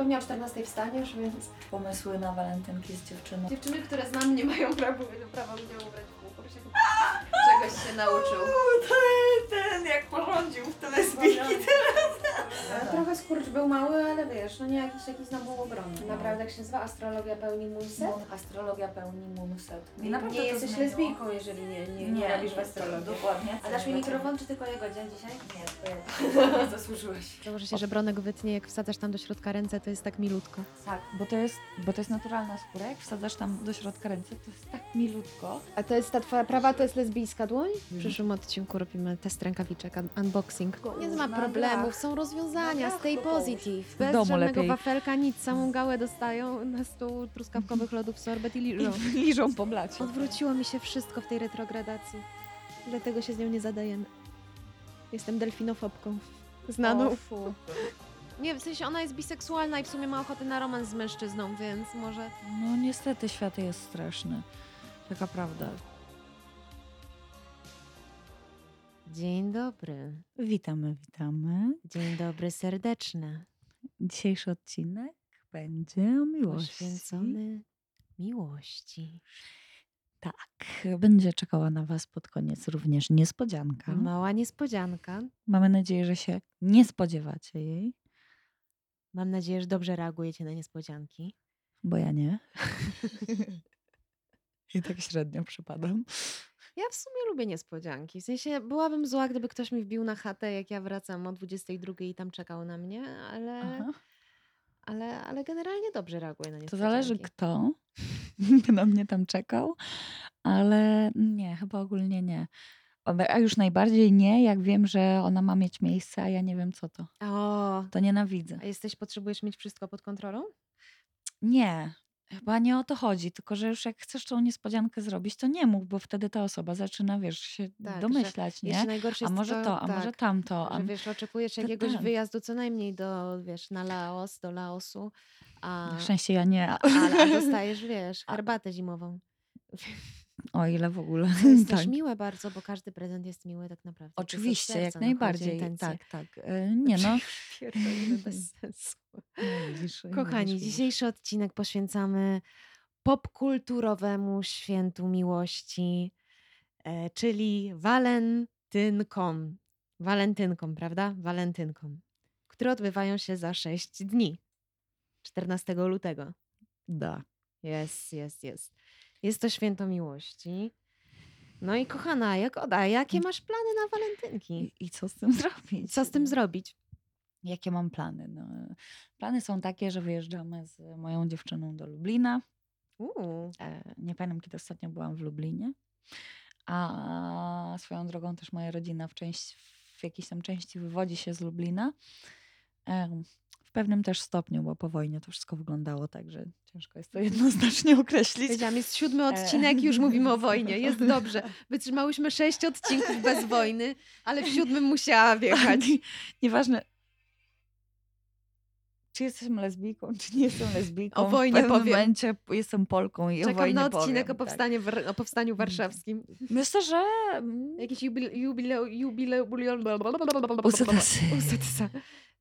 pewnie o 14 wstaniesz, więc Pomysły na walentynki z dziewczyną. dziewczyny, które znam, nie mają prawa, prawa mnie ubrać w kółko. Czegoś się nauczył. To ten, jak porządził w te Trochę skurcz był mały, ale wiesz, no nie jakiś taki znowu obrony. Naprawdę jak się nazywa astrologia pełni moonset? Moon, astrologia pełni moonset. I Nie, naprawdę nie to jesteś zmieniło. lesbijką, jeżeli nie, nie, nie, robisz w astrologii. Dokładnie. A dasz mi mikrofon, czy tylko jego dzień dzisiaj? Nie, to ja nie zasłużyłeś. Założę się, że Bronek wytnie, jak wsadzasz tam do środka ręce, to jest tak milutko. Tak, bo to jest, bo to jest naturalna skóra. Jak wsadzasz tam do środka ręce, to jest tak milutko. A to jest ta twoja prawa, to jest lesbijska dłoń? W przyszłym odcinku robimy test rękawiczek, un- unboxing. Nie ma problemów, są rozwiązania, Dach stay połóż. positive. Bez domu żadnego lepiej. wafelka, nic, samą gałę dostają na stół truskawkowych lodów sorbet i liżą. I liżą po blacie. Odwróciło mi się wszystko w tej retrogradacji. Dlatego się z nią nie zadajemy. Jestem delfinofobką. Znaną. O, fu. Nie, w sensie ona jest biseksualna i w sumie ma ochotę na romans z mężczyzną, więc może... No niestety świat jest straszny. Taka prawda. Dzień dobry. Witamy, witamy. Dzień dobry serdeczny. Dzisiejszy odcinek będzie o miłości. Poświęcony miłości. Tak, będzie czekała na Was pod koniec również niespodzianka. Mała niespodzianka. Mamy nadzieję, że się nie spodziewacie jej, Mam nadzieję, że dobrze reagujecie na niespodzianki. bo ja nie. I tak średnio przypadam. Ja w sumie lubię niespodzianki. W sensie byłabym zła, gdyby ktoś mi wbił na chatę, jak ja wracam o 22 i tam czekał na mnie, ale, Aha. ale, ale generalnie dobrze reaguję na To niespodzianki. zależy kto by na mnie tam czekał, ale nie, chyba ogólnie nie. A już najbardziej nie, jak wiem, że ona ma mieć miejsce, a ja nie wiem co to. O, To nienawidzę. a jesteś, potrzebujesz mieć wszystko pod kontrolą? Nie, chyba nie o to chodzi, tylko że już jak chcesz tą niespodziankę zrobić, to nie mów, bo wtedy ta osoba zaczyna, wiesz, się Tak, że domyślać, Jeszcze nie? najgorsze A jest może to, a tak, może tamto. A... Że wiesz, oczekujesz to jakiegoś tak. wyjazdu co najmniej do, wiesz, na Laos, do Laosu, a, Na szczęście ja nie. a, a, a dostajesz, wiesz, herbatę zimową. O ile w ogóle. To jest tak. też miłe bardzo, bo każdy prezent jest miły tak naprawdę. Oczywiście, jak no, najbardziej. Tak, tak. E, Nie no. Bez sensu. no widzisz, Kochani, dzisiejszy odcinek poświęcamy popkulturowemu świętu miłości, e, czyli walentynkom. Walentynkom, prawda? Walentynkom, które odbywają się za 6 dni. 14 lutego. Da. Jest, jest, jest. Jest to święto miłości. No i kochana, Jagoda, jakie masz plany na walentynki? I, I co z tym zrobić? Co z tym zrobić? Jakie mam plany? No, plany są takie, że wyjeżdżamy z moją dziewczyną do Lublina. E, Nie pamiętam, kiedy ostatnio byłam w Lublinie. A swoją drogą też moja rodzina w, części, w jakiejś tam części wywodzi się z Lublina. W pewnym też stopniu, bo po wojnie to wszystko wyglądało tak, że ciężko jest to jednoznacznie określić. Powiedziałam, jest siódmy E. odcinek, już mówimy o wojnie. Jest dobrze. Wytrzymałyśmy sześć odcinków bez wojny, ale w siódmym musiała wjechać. Nie- Nieważne, czy jestem lesbijką, czy nie jestem lesbijką. O wojnie w pewnym powiem. momencie jestem Polką i o Czekam wojnie na odcinek powiem, o, tak. powstanie, war- o powstaniu warszawskim. Myślę, że... mm, Jakiś jubileu... jubileu, jubileu. Usadasa.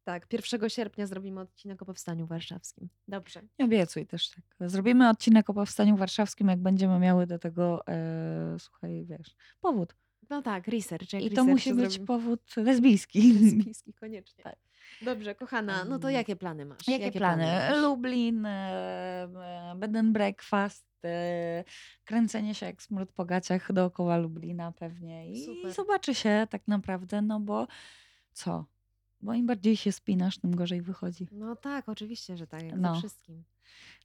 Tak, 1 sierpnia zrobimy odcinek o powstaniu warszawskim. Dobrze. Nie obiecuj też tak. Zrobimy odcinek o Powstaniu Warszawskim, jak będziemy miały do tego, e, słuchaj, wiesz, powód. No tak, research. Jak I to research musi być zrobimy. powód lesbijski. Lesbijski, koniecznie. Tak. Dobrze, kochana, no to jakie plany masz? Jakie, plany? masz? Lublin, e, bed and breakfast, e, kręcenie się jak smród po gaciach dookoła Lublina pewnie. I, Super. I zobaczy się tak naprawdę, no bo co? Bo im bardziej się spinasz, tym gorzej wychodzi. No tak, oczywiście, że tak, jak No. ze wszystkim.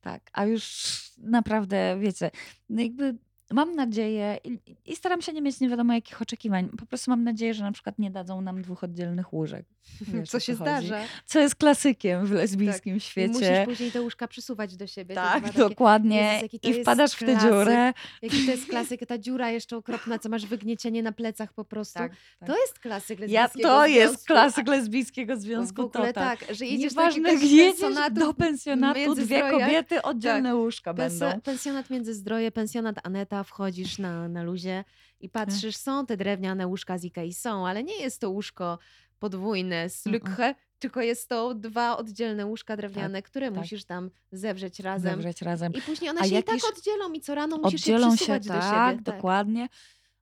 Tak, a już naprawdę, wiecie, no jakby mam nadzieję i, i staram się nie mieć nie wiadomo jakich oczekiwań. Po prostu mam nadzieję, że na przykład nie dadzą nam dwóch oddzielnych łóżek. Wiesz, Co się zdarza. Co jest klasykiem w lesbijskim I musisz świecie. później te łóżka przysuwać do siebie. to Tak, jest takie- dokładnie. Jezus, to I jest wpadasz w tę klasyk. dziurę. Jaki to jest klasyk, ta dziura jeszcze okropna, co masz wygniecienie na plecach po prostu. Tak, tak. To jest klasyk Ja, lesbijskiego to jest związku. klasyk lesbijskiego związku. W ogóle to tak. tak, że jedziesz Nieważne, do jedziesz, pensjonatu, do pensjonatu, dwie kobiety, oddzielne łóżka Pensa- będą. Pensjonat Międzyzdroje, pensjonat Aneta, wchodzisz na, na luzie i patrzysz, są te drewniane łóżka z Ikei, są, ale nie jest to łóżko podwójne Mm-mm. slukhe, tylko jest to dwa oddzielne łóżka drewniane, które tak. musisz tam zewrzeć razem. Zewrzeć razem. I później one A się i tak oddzielą i co rano musisz oddzielą się, przesuwać do tak, siebie. Tak. dokładnie.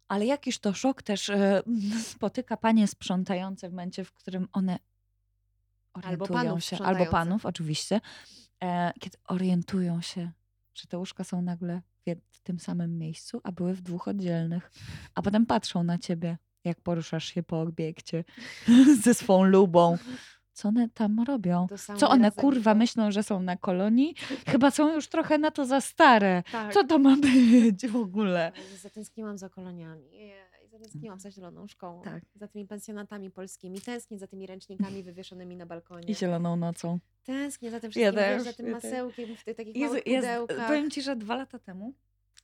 Ale jakiż to szok też e, spotyka panie sprzątające w momencie, w którym one Albo orientują panów się, albo panów oczywiście, e, kiedy orientują się, że te łóżka są nagle w, tym samym miejscu, a były w dwóch oddzielnych. A potem patrzą na ciebie, jak poruszasz się po obiekcie ze swą lubą. Co one tam robią? Co one razem kurwa myślą, że są na kolonii? Chyba są już trochę na to za stare. Tak. Co to ma być w ogóle? Zatęskniłam za koloniami. Zatęskniłam za zieloną szkołą. Tak. Za tymi pensjonatami polskimi. Tęsknię za tymi ręcznikami wywieszonymi na balkonie. I zieloną nocą. Tęsknię za tym Ja wszystkim, wiesz, też, za tym ja masełkiem w tych takich Jezu, małych ja pudełkach. powiem ci, że dwa lata temu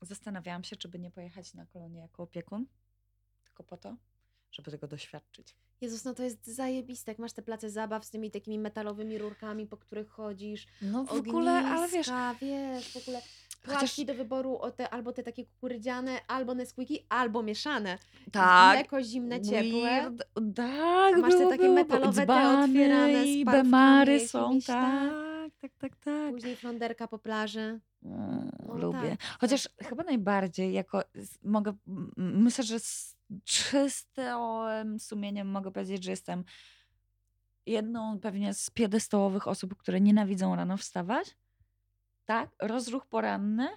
zastanawiałam się, czy by nie pojechać na kolonię jako opiekun, tylko po to, żeby tego doświadczyć. Jezus, no to jest zajebiste. Jak masz te place zabaw z tymi takimi metalowymi rurkami, po których chodzisz. No w ogóle, ale wiesz, wiesz, w ogóle Chociaż- płatki do wyboru o te, albo te takie kukurydziane, albo Nesquiki, albo mieszane. tak, Mleko zimne, ciepłe. weird, tak, masz te takie metalowe, te otwierane i bemary są, jakimiś, tak. tak, tak, tak, tak. Później flonderka po plaży. Mm, No lubię. tak, Chociaż chyba najbardziej jako mogę, myślę, że z czystym sumieniem mogę powiedzieć, że jestem jedną pewnie z piedestałowych osób, które nienawidzą rano wstawać. Tak, rozruch poranny.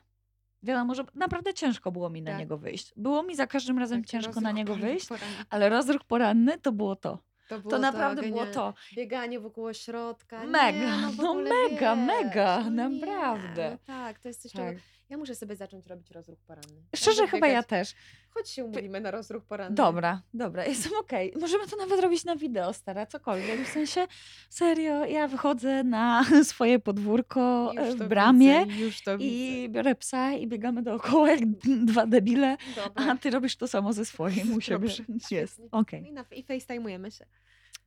Wiadomo, że naprawdę ciężko było mi na Tak. niego wyjść. Było mi za każdym razem Tak, ciężko na niego wyjść, poranny. ale rozruch poranny to było to. To, było To naprawdę było genialne. to. Bieganie wokół ośrodka. Mega, nie, no, no mega, wiesz, mega, no nie, naprawdę. No tak, to jest coś, Tak. czego... Ja muszę sobie zacząć robić rozruch poranny. Szczerze, chyba ja też. Chodź się umówimy na rozruch poranny. Dobra, dobra, jestem okej. Możemy to nawet robić na wideo, stara, cokolwiek. W sensie, serio, ja wychodzę na swoje podwórko e, w bramie Widzę, i biorę psa i biegamy dookoła jak dwa debile, widzę. a Dobra. ty robisz to samo ze swoim u siebie. Jest, świetnie. okej, I, na, I facetimujemy się.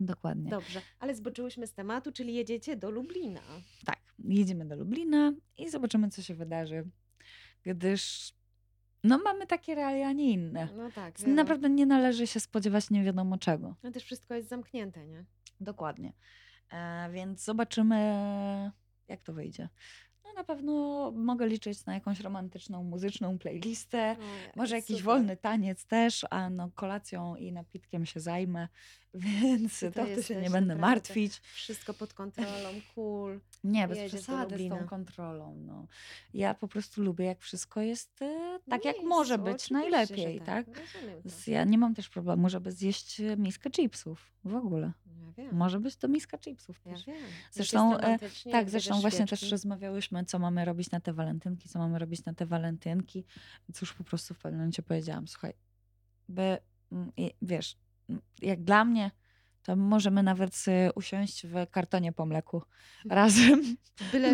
dokładnie. Dobrze, ale zboczyłyśmy z tematu, czyli jedziecie do Lublina. Tak, jedziemy do Lublina i zobaczymy, co się wydarzy, gdyż no mamy takie realia, a nie inne. No tak, wiadomo. Naprawdę nie należy się spodziewać nie wiadomo czego. No też wszystko jest zamknięte, nie? Dokładnie. E, więc zobaczymy, jak to wyjdzie. No na pewno mogę liczyć na jakąś romantyczną, muzyczną playlistę. Ojej, Może jakiś super. wolny taniec też, a no kolacją i napitkiem się zajmę, więc to, to się nie będę martwić. Wszystko pod kontrolą, cool. Nie, bez jedziesz przesady z tą Lublina. kontrolą. No. Ja po prostu lubię, jak wszystko jest e, tak, jak Miejscu, może być najlepiej, tak? Z- Ja nie mam też problemu, żeby zjeść e, miskę chipsów w ogóle. Ja Może być to miska chipsów ja też. wiem. Zresztą, e, Tak, zresztą właśnie świeczki. też rozmawiałyśmy, co mamy robić na te walentynki, co mamy robić na te walentynki. Cóż, po prostu w pewnym momencie powiedziałam, słuchaj, by, mm, wiesz, jak dla mnie, to możemy nawet y, usiąść w kartonie po mleku razem, Byle,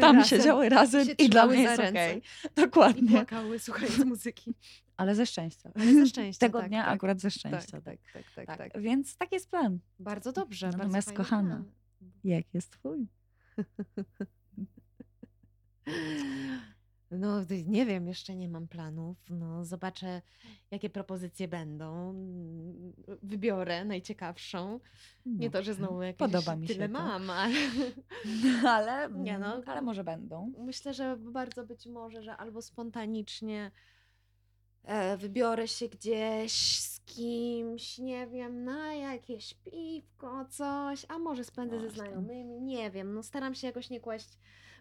tam razem siedziały razem się i dla mnie jest okej. I Dokładnie. płakały, słuchając muzyki. Ale ze szczęścia. Ale ze szczęścia, Tego tak, dnia tak, akurat ze Tak, szczęścia. tak, Tak, tak, tak, tak. tak. Więc taki jest plan. Bardzo dobrze, bardzo Natomiast fajny kochana, plan. Jak jest twój? No, nie wiem, jeszcze nie mam planów. No, zobaczę, jakie propozycje będą. Mm, Wybiorę najciekawszą. Nie to, że znowu jakieś Podoba mi się tyle to. mam, ale ale, Nie no. ale może będą. myślę, że bardzo być może, że albo spontanicznie e, wybiorę się gdzieś z kimś, nie wiem, na jakieś piwko, coś, a może spędzę ze Właśnie. znajomymi, nie wiem. No, staram się jakoś nie kłaść.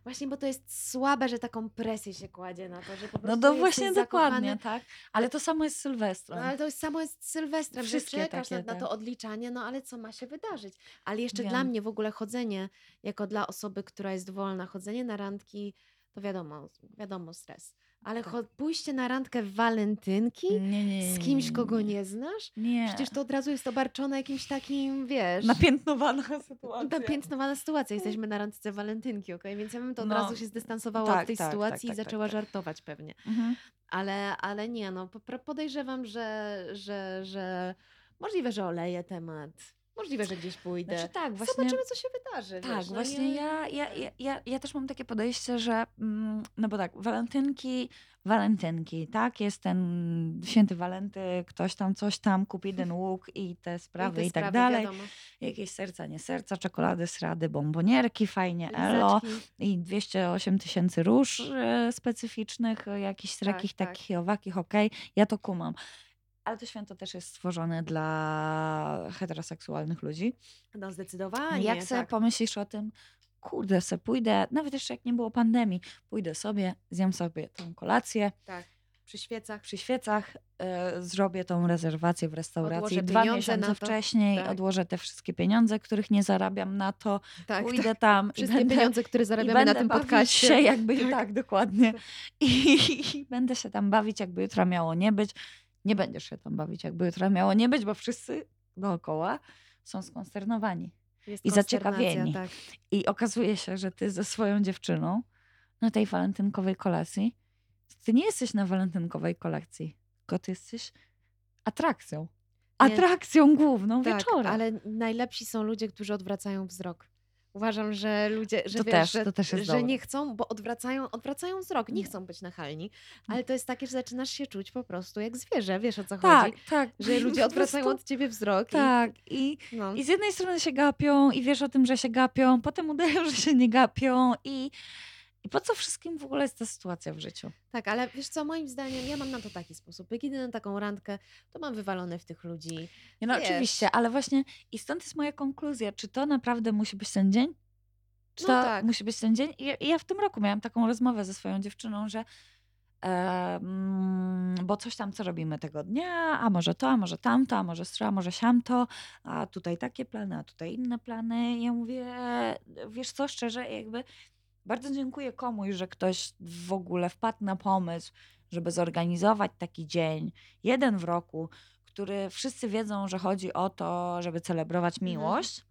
Właśnie, bo to jest słabe, że taką presję się kładzie na to, że po No prostu to jesteś właśnie zakochany. dokładnie, tak. Ale to samo jest z Sylwestrem. No ale to samo jest z Sylwestrem, Wszystkie że czekasz na, takie, na to tak. odliczanie, no ale co ma się wydarzyć? Ale jeszcze dla Wiem. mnie w ogóle chodzenie, jako dla osoby, która jest wolna, chodzenie na randki, to wiadomo, wiadomo stres. Ale Tak. pójście na randkę w walentynki nie, nie, z kimś, kogo nie. znasz? Nie. Przecież to od razu jest obarczone jakimś takim, wiesz... Napiętnowana sytuacja. Napiętnowana sytuacja. Jesteśmy na randce walentynki, okej? Więc ja bym to od No, razu się zdystansowała od tak, tej tak, sytuacji tak, i tak, zaczęła żartować pewnie. Mhm. Ale, ale nie, no po- po- podejrzewam, że, że, że możliwe, że oleję temat. Możliwe, że gdzieś pójdę. Znaczy tak, właśnie... Zobaczymy, co się wydarzy. Tak, wiesz, no właśnie nie- ja, ja, ja, ja, też mam takie podejście, że mm, no bo tak, walentynki, walentynki, tak, jest ten święty Walenty, ktoś tam coś tam, kupi jeden łuk i te sprawy i, te tak sprawy, dalej. wiadomo. Jakieś serca, nie serca, czekolady, srady, bombonierki, fajnie, elo i 208 tysięcy róż e, specyficznych, e, jakichś Tak, takich, tak. takich owakich, okej, ja to kumam. Ale to święto też jest stworzone dla heteroseksualnych ludzi. No zdecydowanie, Jak sobie tak. pomyślisz o tym, kurde, se pójdę, nawet jeszcze jak nie było pandemii, pójdę sobie, zjem sobie tą kolację tak. Przy świecach. przy świecach, e, zrobię tą rezerwację w restauracji dwa miesiące wcześniej, Tak. odłożę te wszystkie pieniądze, których nie zarabiam na to, Tak, pójdę tak. tam Wszystkie i będę, pieniądze, które zarabiamy na tym podcaście. się jakby Tak. tak, dokładnie. I, I będę się tam bawić, jakby jutra miało nie być. Nie będziesz się tam bawić, jakby jutra miało nie być, bo wszyscy dookoła są skonsternowani. Jest i zaciekawieni. Tak. I okazuje się, że ty ze swoją dziewczyną na tej walentynkowej kolacji, ty nie jesteś na walentynkowej kolacji, tylko ty jesteś atrakcją. Nie. Atrakcją główną tak, wieczora. ale najlepsi są ludzie, którzy odwracają wzrok. Uważam, że ludzie, że To wiesz, też- że, to też jest że dobre. nie chcą, bo odwracają, odwracają wzrok, nie Nie. chcą być nachalni, ale to jest takie, że zaczynasz się czuć po prostu jak zwierzę, wiesz o co tak, chodzi? tak. Że ludzie odwracają prostu od ciebie wzrok Tak, i, i, no, i z jednej strony się gapią i wiesz o tym, że się gapią, potem udają, że się nie gapią i, i po co wszystkim w ogóle jest ta sytuacja w życiu? tak, ale wiesz co, moim zdaniem, ja mam na to taki sposób, jak idę na taką randkę, to mam wywalone w tych ludzi. Nie, No Wiesz. oczywiście, ale właśnie i stąd jest moja konkluzja, czy to naprawdę musi być ten dzień? Czy No to tak. musi być ten dzień? I ja, i ja w tym roku miałam taką rozmowę ze swoją dziewczyną, że e, bo coś tam, co robimy tego dnia, a może to, a może tamto, a może stro, a może siamto, a tutaj takie plany, a tutaj inne plany. Ja mówię, wiesz co, szczerze, jakby bardzo dziękuję komuś, że ktoś w ogóle wpadł na pomysł, żeby zorganizować taki dzień, jeden w roku, który wszyscy wiedzą, że chodzi o to, żeby celebrować Mhm. miłość.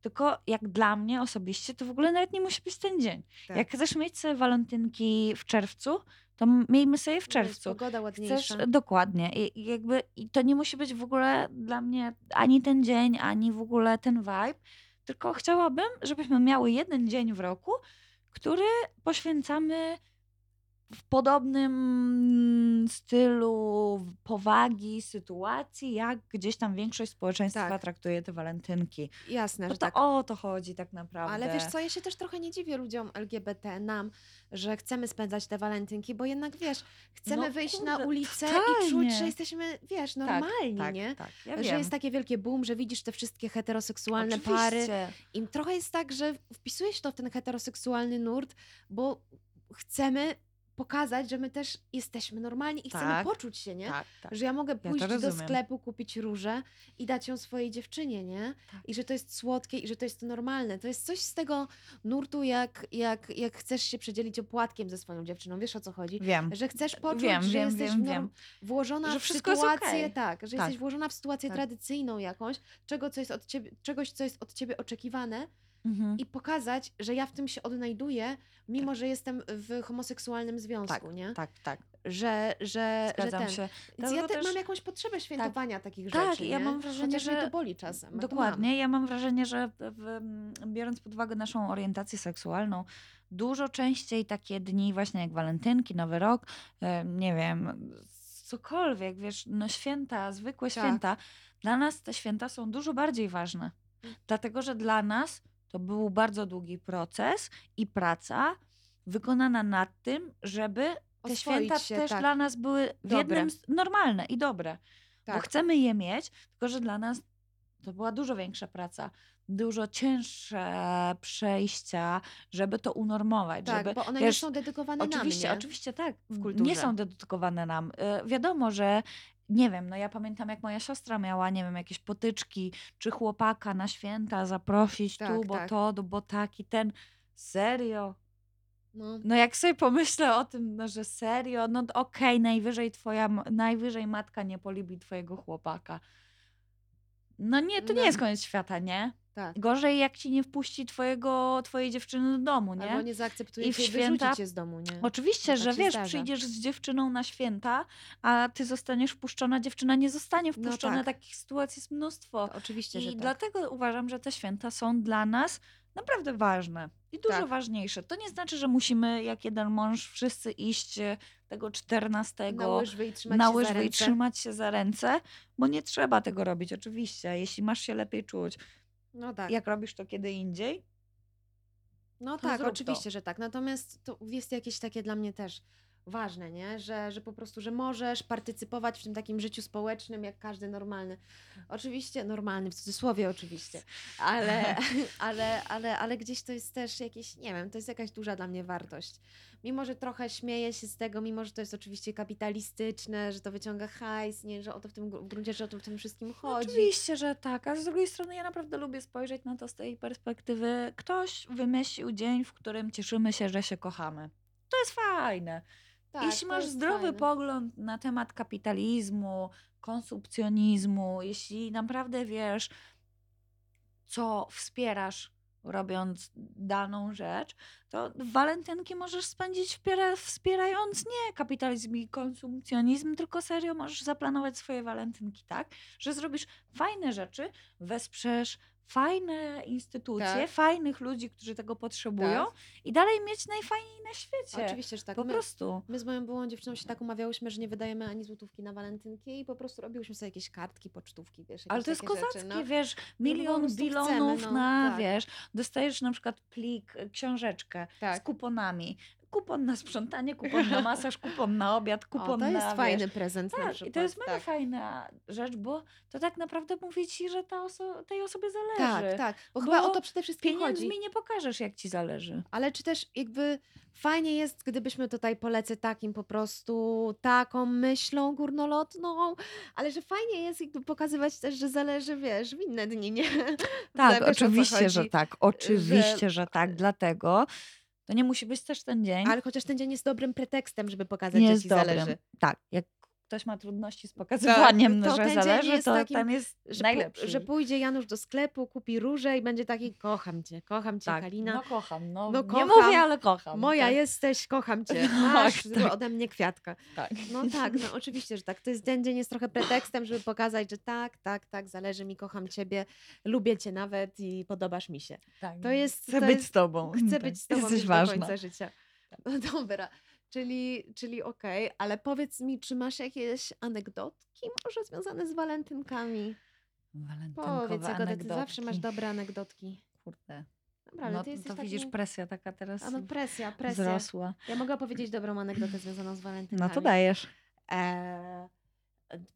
Tylko jak dla mnie osobiście, to w ogóle nawet nie musi być ten dzień. Tak. Jak chcesz mieć sobie walentynki w czerwcu, to miejmy sobie w Jest czerwcu. Pogoda Chcesz, ładniejsza. dokładnie. I, i jakby, I to nie musi być w ogóle dla mnie ani ten dzień, ani w ogóle ten vibe. Tylko chciałabym, żebyśmy miały jeden dzień w roku, który poświęcamy w podobnym stylu powagi sytuacji, jak gdzieś tam większość społeczeństwa Tak. traktuje te walentynki. Jasne, że to tak. o to chodzi tak naprawdę. Ale wiesz co, ja się też trochę nie dziwię ludziom LGBT, nam, że chcemy spędzać te walentynki, bo jednak wiesz, chcemy No wyjść na kurde, ulicę i totalnie. czuć, że jesteśmy, wiesz, normalni, tak, nie? Tak, ja że jest takie wielkie boom, że widzisz te wszystkie heteroseksualne pary. Oczywiście. I trochę jest tak, że wpisuje się to w ten heteroseksualny nurt, bo chcemy pokazać, że my też jesteśmy normalni i chcemy Tak, poczuć się, nie? Tak, tak. Że ja mogę pójść do rozumiem. sklepu, kupić różę i dać ją swojej dziewczynie, nie? Tak. I że to jest słodkie i że to jest normalne. To jest coś z tego nurtu, jak, jak, jak chcesz się przedzielić opłatkiem ze swoją dziewczyną. Wiesz o co chodzi? Wiem. Że chcesz poczuć, wiem, że wiem, jesteś wiem, wiem. włożona Że w sytuację, okej. tak, że Tak. jesteś włożona w sytuację Tak. tradycyjną jakąś, czego, co jest od ciebie, czegoś, co jest od ciebie oczekiwane Mhm. i pokazać, że ja w tym się odnajduję, mimo że jestem w homoseksualnym związku, tak, nie? tak, tak. Że, że, że Zgadzam ten. się. Więc ja te, też- mam jakąś potrzebę świętowania takich Tak, rzeczy. ja nie? mam wrażenie, Chociaż mnie że- to boli czasem. Dokładnie. Ja mam wrażenie, że w, w, biorąc pod uwagę naszą orientację seksualną, dużo częściej takie dni właśnie jak walentynki, Nowy Rok, e, nie wiem, cokolwiek, wiesz, no święta, zwykłe Tak. święta, dla nas te święta są dużo bardziej ważne. Mm. Dlatego, że dla nas to był bardzo długi proces i praca wykonana nad tym, żeby te święta się, też tak. dla nas były w Dobre. jednym normalne i dobre. Bo Tak. chcemy je mieć, tylko że dla nas to była dużo większa praca, dużo cięższe przejścia, żeby to unormować, Tak, żeby bo one wiesz, nie są dedykowane Oczywiście, nam, nie? oczywiście tak. W Nie kulturze. są dedykowane nam. Y, Wiadomo, że nie wiem, no ja pamiętam jak moja siostra miała, nie wiem, jakieś potyczki, czy chłopaka na święta zaprosić tu, Tak, bo tak. to, bo taki, ten. Serio? No. No jak sobie pomyślę o tym, no, że serio, no okej, najwyżej twoja, najwyżej matka nie polubi twojego chłopaka. No nie, to nie No. jest koniec świata, nie? Tak. Gorzej, jak ci nie wpuści twojego, twojej dziewczyny do domu, nie? Albo nie zaakceptuje I w święta- cię z domu, nie? Oczywiście, No tak że wiesz, zdarza. przyjdziesz z dziewczyną na święta, a ty zostaniesz wpuszczona, dziewczyna nie zostanie No wpuszczona. tak. Takich sytuacji jest mnóstwo. To Oczywiście, że I tak. dlatego uważam, że te święta są dla nas naprawdę ważne i dużo Tak. ważniejsze. To nie znaczy, że musimy jak jeden mąż wszyscy iść e, tego 14 Na łyżwy i trzymać na łyżwy i trzymać się za ręce, bo nie trzeba tego robić, oczywiście. Jeśli masz się lepiej czuć, No tak. jak robisz to kiedy indziej, No To tak, zrób to. oczywiście, że tak. Natomiast to jest jakieś takie dla mnie też ważne, nie? Że, że po prostu, że możesz partycypować w tym takim życiu społecznym, jak każdy normalny. Oczywiście, normalny w cudzysłowie oczywiście, ale, ale, ale, ale gdzieś to jest też jakieś, nie wiem, to jest jakaś duża dla mnie wartość. Mimo, że trochę śmieję się z tego, mimo, że to jest oczywiście kapitalistyczne, że to wyciąga hajs, nie, że o to w tym w gruncie rzeczy o to w tym wszystkim No chodzi. Oczywiście, że tak, a z drugiej strony ja naprawdę lubię spojrzeć na to z tej perspektywy. Ktoś wymyślił dzień, w którym cieszymy się, że się kochamy. To jest fajne. Tak, jeśli masz zdrowy fajne. pogląd na temat kapitalizmu, konsumpcjonizmu, jeśli naprawdę wiesz, co wspierasz robiąc daną rzecz, to walentynki możesz spędzić wspiera, wspierając nie kapitalizm i konsumpcjonizm, tylko serio możesz zaplanować swoje walentynki tak, że zrobisz fajne rzeczy, wesprzesz fajne instytucje, Tak. fajnych ludzi, którzy tego potrzebują Tak. i dalej mieć najfajniej na świecie. Oczywiście, że tak. Po My- prostu. My z moją byłą dziewczyną się tak umawiałyśmy, że nie wydajemy ani złotówki na walentynki i po prostu robiłyśmy sobie jakieś kartki, pocztówki, wiesz, Ale to jest kozackie, rzeczy, no. wiesz, po milion chcemy, bilonów no, na, tak. wiesz, dostajesz na przykład plik, y, książeczkę z Tak. kuponami. Kupon na sprzątanie, kupon na masaż, kupon na obiad, O, kupon to jest na, fajny prezent na tak, przykład. i to jest mega tak. fajna rzecz, bo to tak naprawdę mówi ci, że ta oso- tej osobie zależy. Tak, tak, bo, chyba o Bo to przede wszystkim Pieniędzmi chodzi. nie pokażesz, jak ci zależy. Ale czy też jakby fajnie jest, gdybyśmy tutaj polecę takim po prostu, taką myślą górnolotną, ale że fajnie jest jakby pokazywać też, że zależy, wiesz, w inne dni, nie? Tak, o co oczywiście, że tak. Oczywiście, że tak. Dlatego to nie musi być też ten dzień. Ale chociaż ten dzień jest dobrym pretekstem, żeby pokazać, że ci dobrym. zależy. Tak, jak ktoś ma trudności z pokazywaniem, to że ten dzień zależy, jest to takim, ten jest Że, najlepszy. że pójdzie Janusz do sklepu, kupi róże i będzie taki, kocham cię, kocham cię, tak, Kalina. no kocham, no, No nie kocham. mówię, ale kocham. Moja tak, jesteś, kocham cię. Tak, Masz tak. ode mnie kwiatka. Tak. No tak, no oczywiście, że tak. To jest ten dzień jest trochę pretekstem, żeby pokazać, że tak, tak, tak, zależy mi, kocham ciebie, lubię cię nawet i podobasz mi się. tak. To jest, Chcę to być jest, z tobą. chcę tak. być z tobą Jesteś już ważna. do końca życia. No dobra, czyli, czyli okej, ale powiedz mi, czy masz jakieś anegdotki może związane z walentynkami? Walentynkowe Powiedz, Jagoda, ty zawsze masz dobre anegdotki. Kurde. Naprawdę, No ty jesteś to widzisz, presja taka teraz A no presja, presja. wzrosła. Ja mogę opowiedzieć dobrą anegdotę związaną z walentynkami. No to dajesz. E,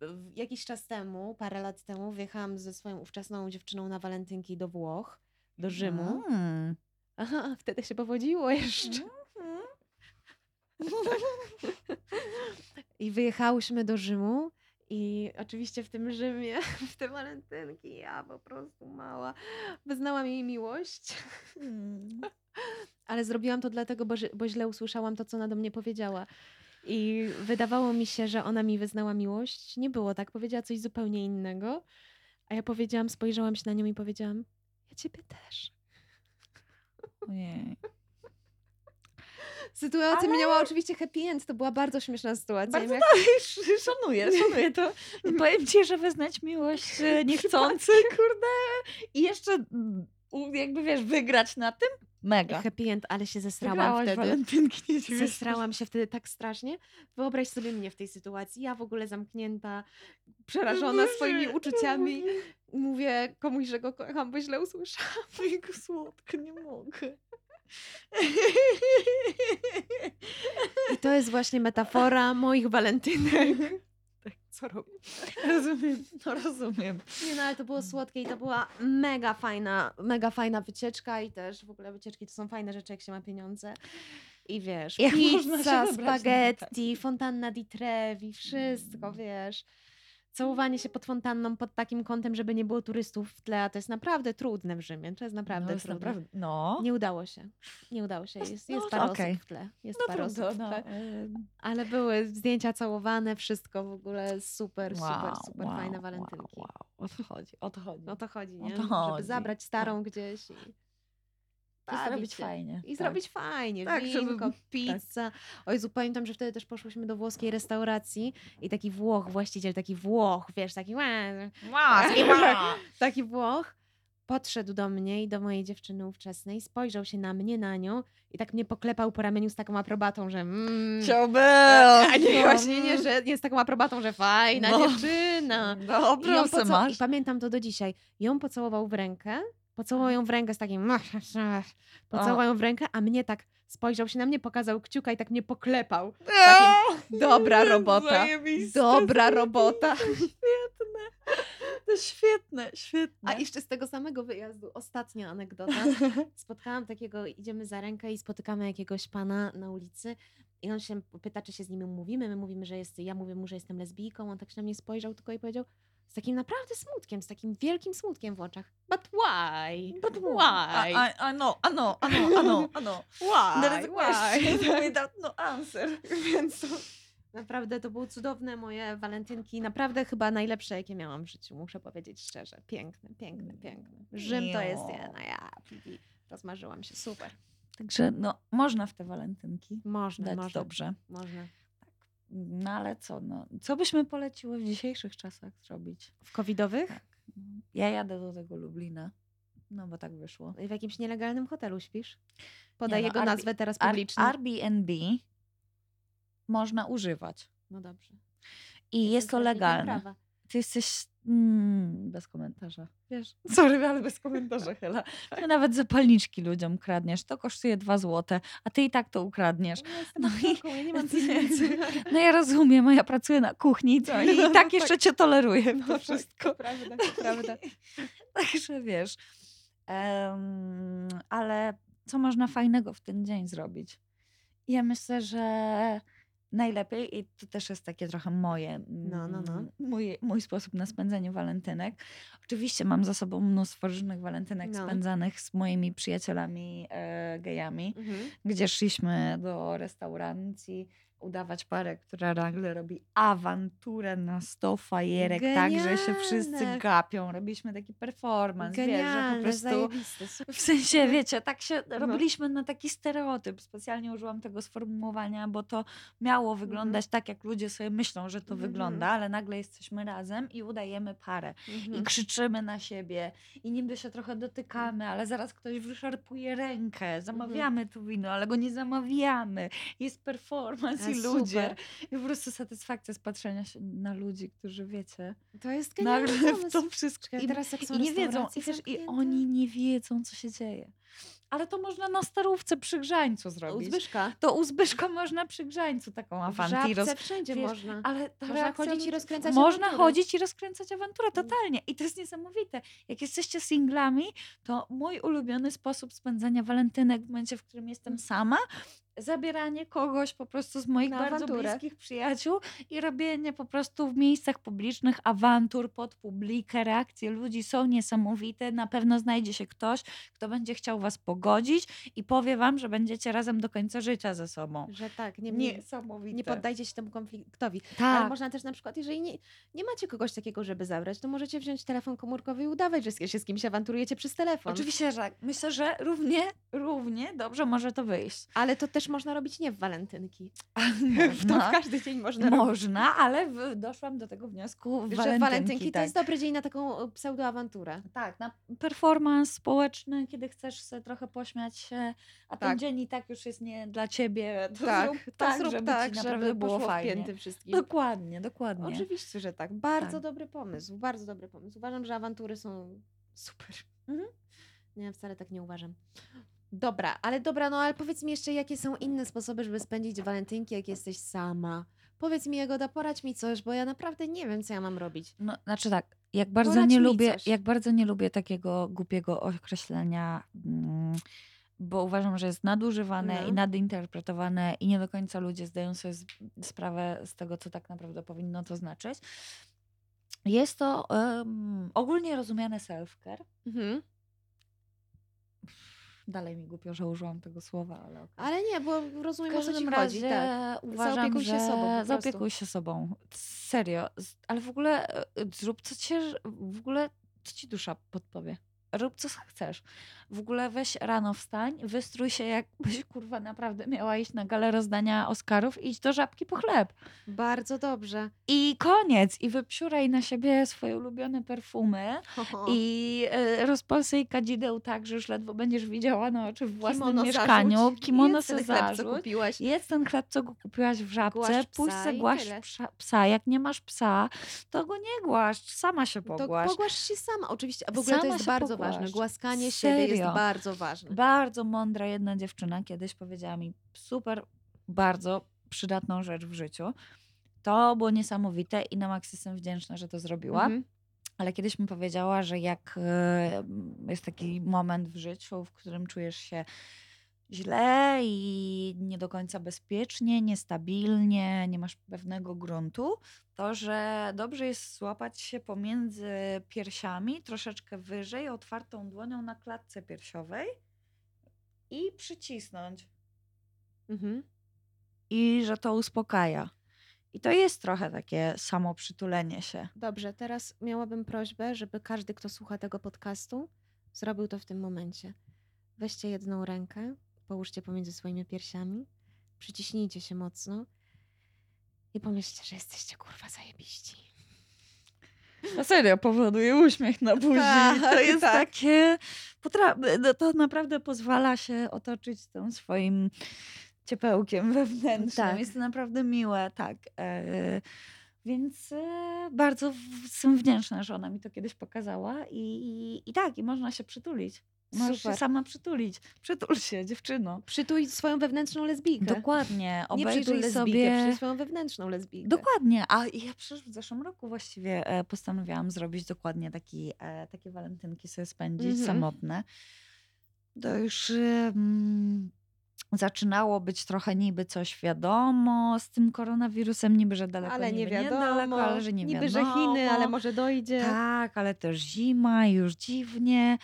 w- jakiś czas temu, parę lat temu, wyjechałam ze swoją ówczesną dziewczyną na walentynki do Włoch, do Rzymu. Mm. Aha, wtedy się powodziło jeszcze. Mhm. I wyjechałyśmy do Rzymu. I oczywiście w tym Rzymie, w te walentynki, ja po prostu mała, wyznałam jej miłość. Mm. Ale zrobiłam to dlatego, bo, bo źle usłyszałam to, co ona do mnie powiedziała. I wydawało mi się, że ona mi wyznała miłość. Nie było tak, powiedziała coś zupełnie innego. A ja powiedziałam, spojrzałam się na nią i powiedziałam, ja ciebie też. Ojej. Sytuacja miała oczywiście happy end, to była bardzo śmieszna sytuacja. Bardzo Jak- szanuję, szanuję to. Powiem ci, że wyznać miłość e, niechcący, kurde. I jeszcze jakby wiesz, wygrać na tym? Mega. Happy end, ale się zesrałam Wygrałaś wtedy. Zesrałam się wtedy tak strasznie. Wyobraź sobie mnie w tej sytuacji. Ja w ogóle zamknięta, przerażona swoimi uczuciami. Mówię komuś, że go kocham, bo źle usłyszałam. Jego słodko, nie mogę. I to jest właśnie metafora moich walentynek. Tak, co robię? Rozumiem, no rozumiem. Nie no, ale to było słodkie i to była mega fajna, mega fajna wycieczka i też w ogóle wycieczki to są fajne rzeczy, jak się ma pieniądze. I wiesz, Jak pizza, spaghetti, fontanna di Trevi, wszystko, wiesz. Całowanie się pod fontanną pod takim kątem, żeby nie było turystów w tle, a to jest naprawdę trudne w Rzymie. To jest naprawdę no, jest trudne. naprawdę, no. Nie udało się. Nie udało się. Jest, No, jest parę okej. osób w tle. Jest no parę osób trudno, w no. tle. y, Ale były zdjęcia całowane, wszystko w ogóle super, super, wow, super wow, fajne wow, walentynki. Wow, o to chodzi, o to chodzi. O to chodzi, nie? to Żeby chodzi, zabrać starą gdzieś i I zrobić się. fajnie. I tak. zrobić fajnie, Tak, żeby- winko, pizza. O Jezu, pamiętam, że wtedy też poszłyśmy do włoskiej restauracji i taki Włoch, właściciel, taki Włoch, wiesz, taki "Łe", taki Włoch, podszedł do mnie i do mojej dziewczyny ówczesnej, spojrzał się na mnie, na nią i tak mnie poklepał po ramieniu z taką aprobatą, że mm, Chciałbym! a nie, właśnie nie, że nie z taką aprobatą, że fajna No. dziewczyna. I, Dobra, se poca- masz. I pamiętam to do dzisiaj. Ją pocałował w rękę, pocałował ją w rękę z takim pocałował ją w rękę, a mnie tak spojrzał się na mnie, pokazał kciuka i tak mnie poklepał. Eee, Dobra robota. Dobra robota. Świetne. To świetne, świetne. A jeszcze z tego samego wyjazdu, ostatnia anegdota. Spotkałam takiego, idziemy za rękę i spotykamy jakiegoś pana na ulicy i on się pyta, czy się z nim umówimy. My mówimy, że jest, ja mówię mu, że jestem lesbijką. On tak się na mnie spojrzał tylko i powiedział z takim naprawdę smutkiem, z takim wielkim smutkiem w oczach. But why? But why? I, I, I know, I know, I know, I know, I know. There is Why? a Why? question without no answer. Więc to, naprawdę to były cudowne moje walentynki. Naprawdę chyba najlepsze, jakie miałam w życiu, muszę powiedzieć szczerze. Piękne, piękne, piękne. Rzym to jest jedna. Ja, rozmarzyłam się. Super. Także no, można w te walentynki Można, dać można. dobrze. Można. No ale co, no, co byśmy poleciły w dzisiejszych czasach zrobić? W covidowych? Tak. Ja jadę do tego Lublina, no bo tak wyszło. W jakimś nielegalnym hotelu śpisz? Podaj no, jego Arbi- nazwę teraz Ar- publicznie. Airbnb można używać no dobrze. i jest to legalne. prawa. Ty jesteś mm, bez komentarza. Wiesz, sorry, ale bez komentarza, Hela. Ty nawet zapalniczki ludziom kradniesz, to kosztuje dwa złote, a ty i tak to ukradniesz. Jestem No i- ja nie mam pieniędzy. No ja rozumiem, a ja pracuję na kuchni co? i No, tak jeszcze cię toleruję No, to tak, wszystko. To prawda, to prawda. Także wiesz. Em, ale co można fajnego w ten dzień zrobić? Ja myślę, że najlepiej, i to też jest takie trochę moje, No, no, no. mm, Mój, mój sposób na spędzenie walentynek. Oczywiście mam za sobą mnóstwo różnych walentynek No. spędzanych z moimi przyjacielami e, gejami, Mhm. gdzie szliśmy do restauracji udawać parę, która nagle robi awanturę na 100 fajerek, tak, że się wszyscy Genialne. gapią. Robiliśmy taki performance, wiesz, że po Genialne, prostu... W sensie, wiecie, tak się No. robiliśmy na taki stereotyp. Specjalnie użyłam tego sformułowania, bo to miało wyglądać tak, jak ludzie sobie myślą, że to Mhm. wygląda, ale nagle jesteśmy razem i udajemy parę. I Mhm. krzyczymy na siebie i niby się trochę dotykamy, ale zaraz ktoś wyszarpuje rękę. Zamawiamy tu wino, ale go nie zamawiamy. Jest performance A, i ludzie. super. I po prostu satysfakcja z patrzenia się na ludzi, którzy wiecie, To jest genialny nagle w to wszystko. Czekaj, I, teraz jak są i nie wiedzą, i i oni nie wiedzą, co się dzieje. Ale to można na starówce przy grzańcu zrobić. Zbyszka. To u Zbyszka można przy grzańcu taką awanturę. żabce wszędzie wiesz, można. Ale Można chodzić i rozkręcać Można awantury. chodzić i rozkręcać awanturę, totalnie. I to jest niesamowite. Jak jesteście singlami, to mój ulubiony sposób spędzania walentynek w momencie, w którym jestem sama, zabieranie kogoś po prostu z moich Na bardzo awanturę. bliskich przyjaciół i robienie po prostu w miejscach publicznych awantur pod publikę. Reakcje ludzi są niesamowite. Na pewno znajdzie się ktoś, kto będzie chciał was pogodzić i powie wam, że będziecie razem do końca życia ze sobą. Że tak, nie, nie, Niesamowite. nie poddajcie się temu konfliktowi. Tak. Ale można też na przykład, jeżeli nie, nie macie kogoś takiego, żeby zabrać, to możecie wziąć telefon komórkowy i udawać, że się z kimś awanturujecie przez telefon. Oczywiście, że tak. Myślę, że równie, równie dobrze może to wyjść. Ale to też można robić nie w walentynki. W to w każdy dzień można robić. można ale w, doszłam do tego wniosku w Że walentynki. walentynki to tak. jest dobry dzień na taką e, pseudoawanturę. Tak, na performance społeczny, kiedy chcesz sobie trochę pośmiać się, a ten Tak. dzień i tak już jest nie dla ciebie. To tak, zrób to tak, zrób żeby tak, ci naprawdę żeby było fajnie. Dokładnie, dokładnie. Oczywiście, że tak. Bardzo Tak. dobry pomysł, bardzo dobry pomysł. Uważam, że awantury są super. Mhm. Nie, wcale tak nie uważam. Dobra, ale dobra, no ale powiedz mi jeszcze, jakie są inne sposoby, żeby spędzić walentynki, jak jesteś sama. Powiedz mi, Jagoda, poradź mi coś, bo ja naprawdę nie wiem, co ja mam robić. No, znaczy tak, jak bardzo Poradź nie mi lubię, coś. jak bardzo nie lubię takiego głupiego określenia, mm, bo uważam, że jest nadużywane No. i nadinterpretowane i nie do końca ludzie zdają sobie z- sprawę z tego, co tak naprawdę powinno to znaczyć. Jest to em, ogólnie rozumiane self-care. Mhm. Dalej mi głupio, że użyłam tego słowa, ale okej. Ale nie, bo rozumiem o co ci chodzi. Tak. uważam, Zaopiekuj się że sobą zaopiekuj się sobą. Serio. Ale w ogóle e, zrób co cię, w ogóle co ci dusza podpowie. Rób co chcesz. W ogóle weź rano wstań, wystrój się jakbyś kurwa naprawdę miała iść na galę rozdania Oscarów i idź do żabki po chleb. Bardzo dobrze. I koniec. I wypsiuraj na siebie swoje ulubione perfumy i e, rozpalsej kadzideł tak, że już ledwo będziesz widziała na oczy w własnym Kimono mieszkaniu. zarzuć, Kimono se zarzuć. Jedz ten chleb, co kupiłaś w żabce, pójdź se tyle. psa, psa. Jak nie masz psa, to go nie głaszcz, sama się To pogłasz. pogłasz się sama. Oczywiście, a w ogóle to Sama jest się bardzo ważne. Głaskanie siebie jest Serio. bardzo ważne. Bardzo mądra jedna dziewczyna kiedyś powiedziała mi super, bardzo przydatną rzecz w życiu. To było niesamowite i na maks jestem wdzięczna, że to zrobiła. Mhm. Ale kiedyś mi powiedziała, że jak e, jest taki moment w życiu, w którym czujesz się źle i nie do końca bezpiecznie, niestabilnie, nie masz pewnego gruntu, to że dobrze jest złapać się pomiędzy piersiami, troszeczkę wyżej, otwartą dłonią na klatce piersiowej i przycisnąć. Mhm. I że to uspokaja. I to jest trochę takie samo przytulenie się. Dobrze, teraz miałabym prośbę, żeby każdy, kto słucha tego podcastu, zrobił to w tym momencie. Weźcie jedną rękę, połóżcie pomiędzy swoimi piersiami, przyciśnijcie się mocno i pomyślcie, że jesteście kurwa zajebiści. To serio powoduje uśmiech na buzi. Tak, to jest tak. takie. Potra- no to naprawdę pozwala się otoczyć tym swoim ciepełkiem wewnętrznym. Tak. Jest to naprawdę miłe, tak. E, więc e, bardzo jestem wdzięczna, że ona mi to kiedyś pokazała. I, i, i tak, i można się przytulić. Możesz się sama przytulić. Przytul się, dziewczyno. Przytuj swoją wewnętrzną lesbijkę. Dokładnie. Nie Obejrzyj lesbijkę, sobie. przytuj swoją wewnętrzną lesbijkę. Dokładnie, a ja przecież w zeszłym roku właściwie e, postanowiłam zrobić dokładnie taki, e, takie walentynki sobie spędzić Mhm. samotne. To już em, zaczynało być trochę niby coś wiadomo z tym koronawirusem, niby, że daleko, ale nie niby wiadomo, niedaleko, ale że nie niby, wiadomo. że Chiny, ale może dojdzie. Tak, ale też zima już dziwnie.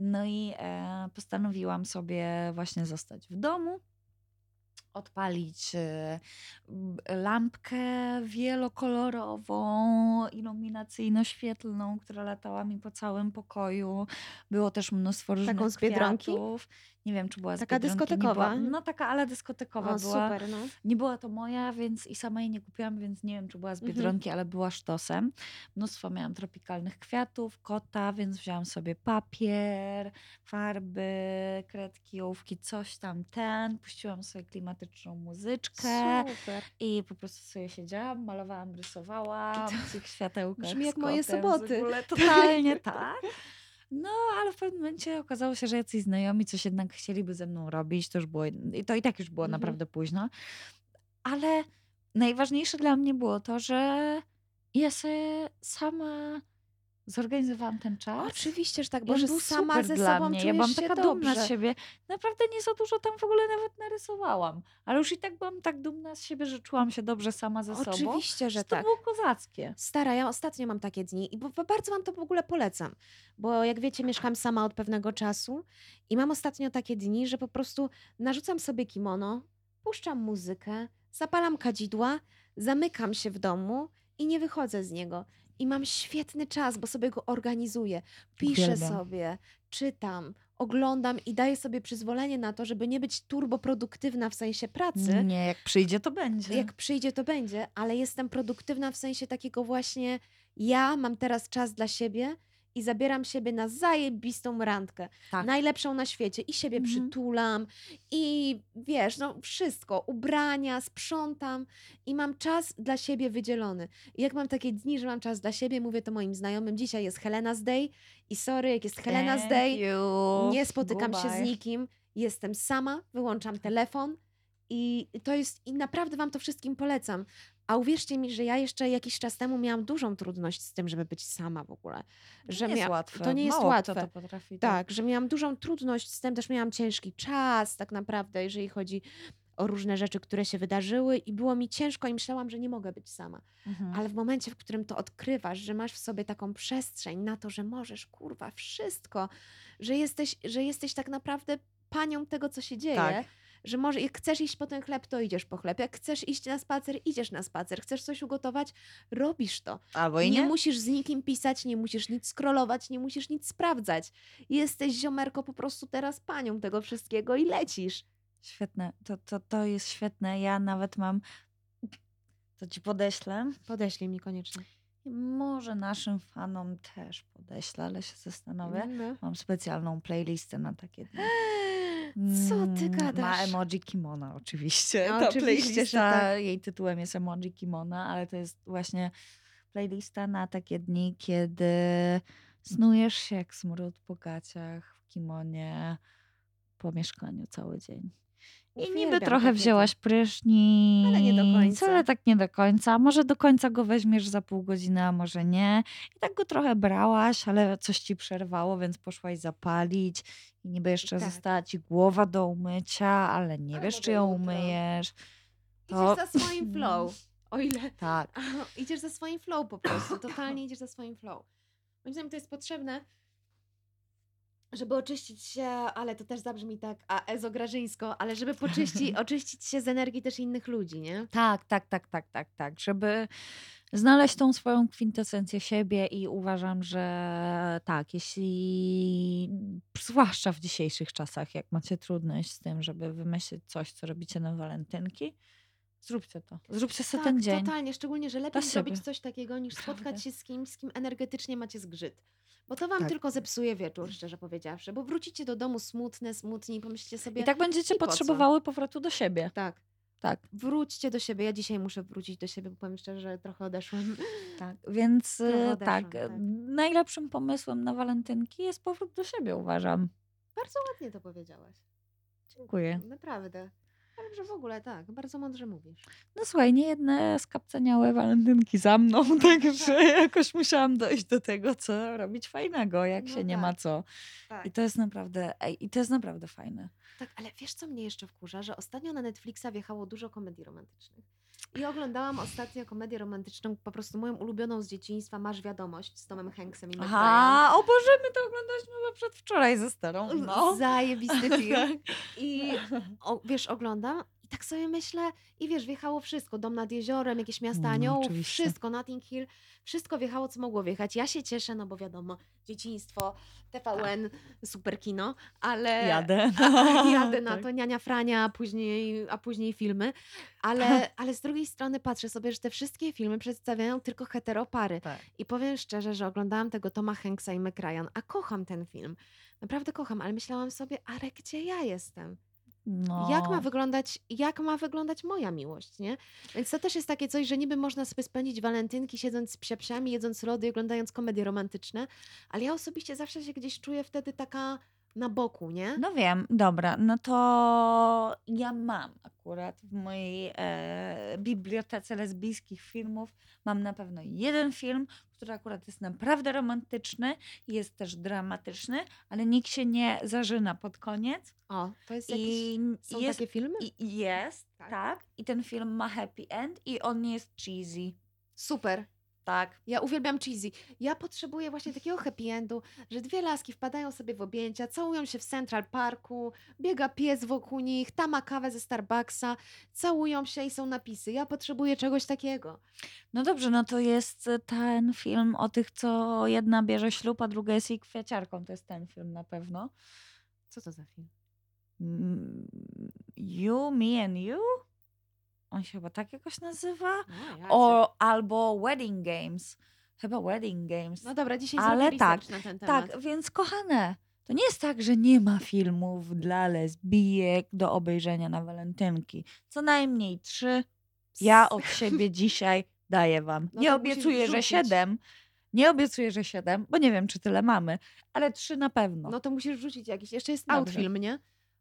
No i e, postanowiłam sobie właśnie zostać w domu, odpalić e, lampkę wielokolorową, iluminacyjno-świetlną, która latała mi po całym pokoju. Było też mnóstwo różnych Taką z Biedronki? kwiatów. Nie wiem, czy była z Taka Biedronki, dyskotekowa? Była, no taka, ale dyskotekowa O, była. super, no. Nie była to moja, więc i sama jej nie kupiłam, więc nie wiem, czy była z Mhm. Biedronki, ale była sztosem. Mnóstwo miałam tropikalnych kwiatów, kota, więc wzięłam sobie papier, farby, kredki, ołówki, coś tam, ten. Puściłam sobie klimatyczną muzyczkę Super. i po prostu sobie siedziałam, malowałam, rysowałam w tych światełkach brzmi jak moje soboty. Totalnie tak. No, ale w pewnym momencie okazało się, że jacyś znajomi coś jednak chcieliby ze mną robić. To już było, i to i tak już było Mhm. naprawdę późno. Ale najważniejsze dla mnie było to, że ja sobie sama zorganizowałam ten czas. Oczywiście, że tak, bo że był sama super ze dla sobą mnie. Ja byłam się taka dumna dobrze. z siebie. Naprawdę nie za dużo tam w ogóle nawet narysowałam. Ale już i tak byłam tak dumna z siebie, że czułam się dobrze sama ze sobą. Oczywiście, że to tak. było kozackie. Stara, ja ostatnio mam takie dni i bardzo wam to w ogóle polecam, bo jak wiecie, mieszkam sama od pewnego czasu i mam ostatnio takie dni, że po prostu narzucam sobie kimono, puszczam muzykę, zapalam kadzidła, zamykam się w domu i nie wychodzę z niego. I mam świetny czas, bo sobie go organizuję. Piszę sobie, czytam, oglądam i daję sobie przyzwolenie na to, żeby nie być turboproduktywna w sensie pracy, Nie, jak przyjdzie, to będzie. jak przyjdzie, to będzie, ale jestem produktywna w sensie takiego właśnie, ja mam teraz czas dla siebie i zabieram siebie na zajebistą randkę. Tak. Najlepszą na świecie. I siebie Mhm. przytulam, i wiesz, no wszystko. Ubrania, sprzątam i mam czas dla siebie wydzielony. I jak mam takie dni, że mam czas dla siebie, mówię to moim znajomym, dzisiaj jest Helena's Day i sorry, jak jest Helena's Day, you. nie spotykam się z nikim, jestem sama, wyłączam telefon i to jest, i naprawdę Wam to wszystkim polecam. A uwierzcie mi, że ja jeszcze jakiś czas temu miałam dużą trudność z tym, żeby być sama w ogóle. To Że nie jest łatwe. to nie jest Mało łatwe. To potrafi. Tak, że miałam dużą trudność z tym, też miałam ciężki czas tak naprawdę, jeżeli chodzi o różne rzeczy, które się wydarzyły i było mi ciężko i myślałam, że nie mogę być sama. Mhm. Ale w momencie, w którym to odkrywasz, że masz w sobie taką przestrzeń na to, że możesz, kurwa, wszystko, że jesteś, że jesteś tak naprawdę panią tego, co się dzieje, Tak. Że może jak chcesz iść po ten chleb, to idziesz po chleb. Jak chcesz iść na spacer, idziesz na spacer. Chcesz coś ugotować, robisz to. Albo i nie, nie. musisz z nikim pisać, nie musisz nic scrollować, nie musisz nic sprawdzać. Jesteś ziomerko po prostu teraz panią tego wszystkiego i lecisz. Świetne, to, to, to jest świetne. Ja nawet mam, to ci podeślę. Podeślij mi koniecznie. Może naszym fanom też podeślę, ale się zastanowię. No. Mam specjalną playlistę na takie dni. Co ty Mm, Ma gadasz? emoji kimona oczywiście. No, Ta oczywiście, że tak. jej tytułem jest emoji kimona, ale to jest właśnie playlista na takie dni, kiedy snujesz się jak smród po gaciach w kimonie po mieszkaniu cały dzień. I niby trochę wzięłaś prysznic, Ale nie do końca. ale tak nie do końca. Może do końca go weźmiesz za pół godziny, a może nie. I tak go trochę brałaś, ale coś ci przerwało, więc poszłaś zapalić. I niby jeszcze Tak. została ci głowa do umycia, ale nie Ale wiesz, czy ją jutro. umyjesz. Idziesz To- za swoim flow. O ile Tak. idziesz za swoim flow po prostu. Totalnie idziesz za swoim flow. Moim zdaniem to jest potrzebne, żeby oczyścić się, ale to też zabrzmi tak a ezograżyńsko, ale żeby poczyści, oczyścić się z energii też innych ludzi, nie? Tak, tak, tak, tak, tak, tak. Żeby znaleźć tą swoją kwintesencję siebie i uważam, że tak, jeśli zwłaszcza w dzisiejszych czasach, jak macie trudność z tym, żeby wymyślić coś, co robicie na walentynki, zróbcie to. Zróbcie sobie ten dzień. Tak, totalnie. Szczególnie, że lepiej zrobić coś takiego, niż spotkać Naprawdę. się z kimś, z kim energetycznie macie zgrzyt. Bo to wam Tak. tylko zepsuje wieczór, szczerze powiedziawszy. Bo wrócicie do domu smutne, smutni i pomyślicie sobie, I tak będziecie i po co? potrzebowały powrotu do siebie. tak, Tak, wróćcie do siebie. Ja dzisiaj muszę wrócić do siebie, bo powiem szczerze, że trochę odeszłam. tak. Więc e, odeszłam, tak, tak. najlepszym pomysłem na walentynki jest powrót do siebie, uważam. Bardzo ładnie to powiedziałaś. Dziękuję. Naprawdę. Ale że w ogóle tak, bardzo mądrze mówisz. No słuchaj, nie jedne skapceniałe walentynki za mną, także jakoś musiałam dojść do tego, co robić fajnego, jak No się nie tak. ma co. Tak. I to jest naprawdę, ej, i to jest naprawdę fajne. Tak, ale wiesz, co mnie jeszcze wkurza? Że ostatnio na Netflixa wjechało dużo komedii romantycznych. I oglądałam ostatnio komedię romantyczną, po prostu moją ulubioną z dzieciństwa, Masz Wiadomość z Tomem Hanksem i Ryan. Aha, o Boże, my to oglądaliśmy chyba przedwczoraj ze starą. No. Zajebisty film. I o, wiesz, oglądam i tak sobie myślę, i wiesz, wjechało wszystko. Dom nad jeziorem, jakieś miasta No, aniołów, oczywiście. wszystko, Notting Hill, wszystko wjechało, co mogło wjechać. Ja się cieszę, no bo wiadomo, dzieciństwo, TVN, super kino, ale... Jadę. A, jadę na Tak. to, niania Frania, a później, a później filmy. Ale, ale z drugiej strony patrzę sobie, że te wszystkie filmy przedstawiają tylko heteropary. Tak. I powiem szczerze, że oglądałam tego Toma Hanksa i Meg Ryan, a kocham ten film. Naprawdę kocham, ale myślałam sobie, ale gdzie ja jestem? No. Jak ma wyglądać, jak ma wyglądać moja miłość, nie? Więc to też jest takie coś, że niby można sobie spędzić walentynki siedząc z psiapsiami, jedząc lody i oglądając komedie romantyczne, ale ja osobiście zawsze się gdzieś czuję wtedy taka na boku, nie? No wiem, dobra, no to ja mam akurat w mojej e, bibliotece lesbijskich filmów, mam na pewno jeden film, który akurat jest naprawdę romantyczny, jest też dramatyczny, ale nikt się nie zażyna pod koniec. O, to jest jakiś... I Są jest, takie filmy? i jest, Tak. tak. I ten film ma happy end i on nie jest cheesy. Super. Tak. Ja uwielbiam cheesy. Ja potrzebuję właśnie takiego happy endu, że dwie laski wpadają sobie w objęcia, całują się w Central Parku, biega pies wokół nich, ta ma kawę ze Starbucksa, całują się i są napisy. Ja potrzebuję czegoś takiego. No dobrze, no to jest ten film o tych, co jedna bierze ślub, a druga jest jej kwiaciarką. To jest ten film na pewno. Co to za film? Mm, You, Me and You? On się chyba tak jakoś nazywa? O, jacie. O, albo Wedding Games. Chyba Wedding Games. No dobra, dzisiaj Ale tak, na ten temat. tak, więc kochane, to nie jest tak, że nie ma filmów dla lesbijek do obejrzenia na walentynki. Co najmniej trzy. Ja od siebie dzisiaj daję wam. No nie obiecuję, że siedem. Nie obiecuję, że siedem, bo nie wiem, czy tyle mamy, ale trzy na pewno. No to musisz wrzucić jakiś. Jeszcze jest Dobrze. Outfilm, nie?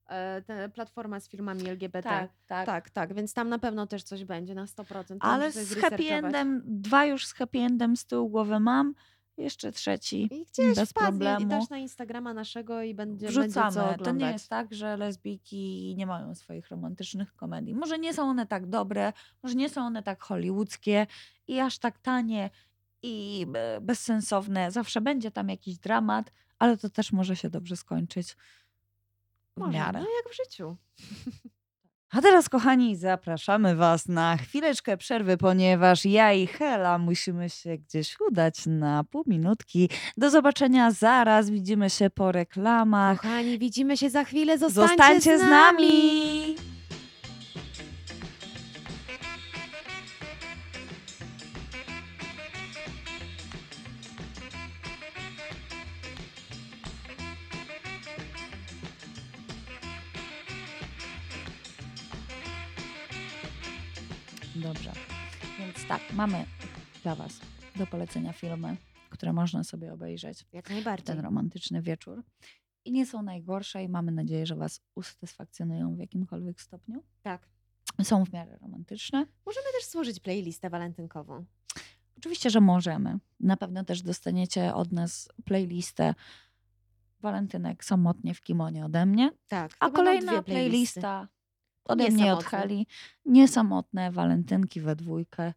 E, platforma z filmami LGBT. tak, tak. tak, tak, więc tam na pewno też coś będzie na 100%. To Ale z happy endem, dwa już z happy endem z tyłu głowy mam jeszcze trzeci. I gdzieś bez wpadnie i problemu. dasz na Instagrama naszego i będzie, będzie co Wrzucamy. oglądać. To nie jest tak, że lesbijki nie mają swoich romantycznych komedii. Może nie są one tak dobre, może nie są one tak hollywoodzkie i aż tak tanie i bezsensowne. Zawsze będzie tam jakiś dramat, ale to też może się dobrze skończyć Może, miarę. no jak w życiu. A teraz, kochani, zapraszamy Was na chwileczkę przerwy, ponieważ ja i Hela musimy się gdzieś udać na pół minutki. Do zobaczenia zaraz, widzimy się po reklamach. Kochani, widzimy się za chwilę. Zostańcie, Zostańcie z z nami. Mamy dla Was do polecenia filmy, które można sobie obejrzeć Jak najbardziej. ten romantyczny wieczór. I nie są najgorsze i mamy nadzieję, że Was usatysfakcjonują w jakimkolwiek stopniu. Tak. Są w miarę romantyczne. Możemy też stworzyć playlistę walentynkową. Oczywiście, że możemy. Na pewno też dostaniecie od nas playlistę Walentynek samotnie w kimonie ode mnie, Tak. a kolejna playlista ode mnie od. Heli. Niesamotne walentynki we dwójkę,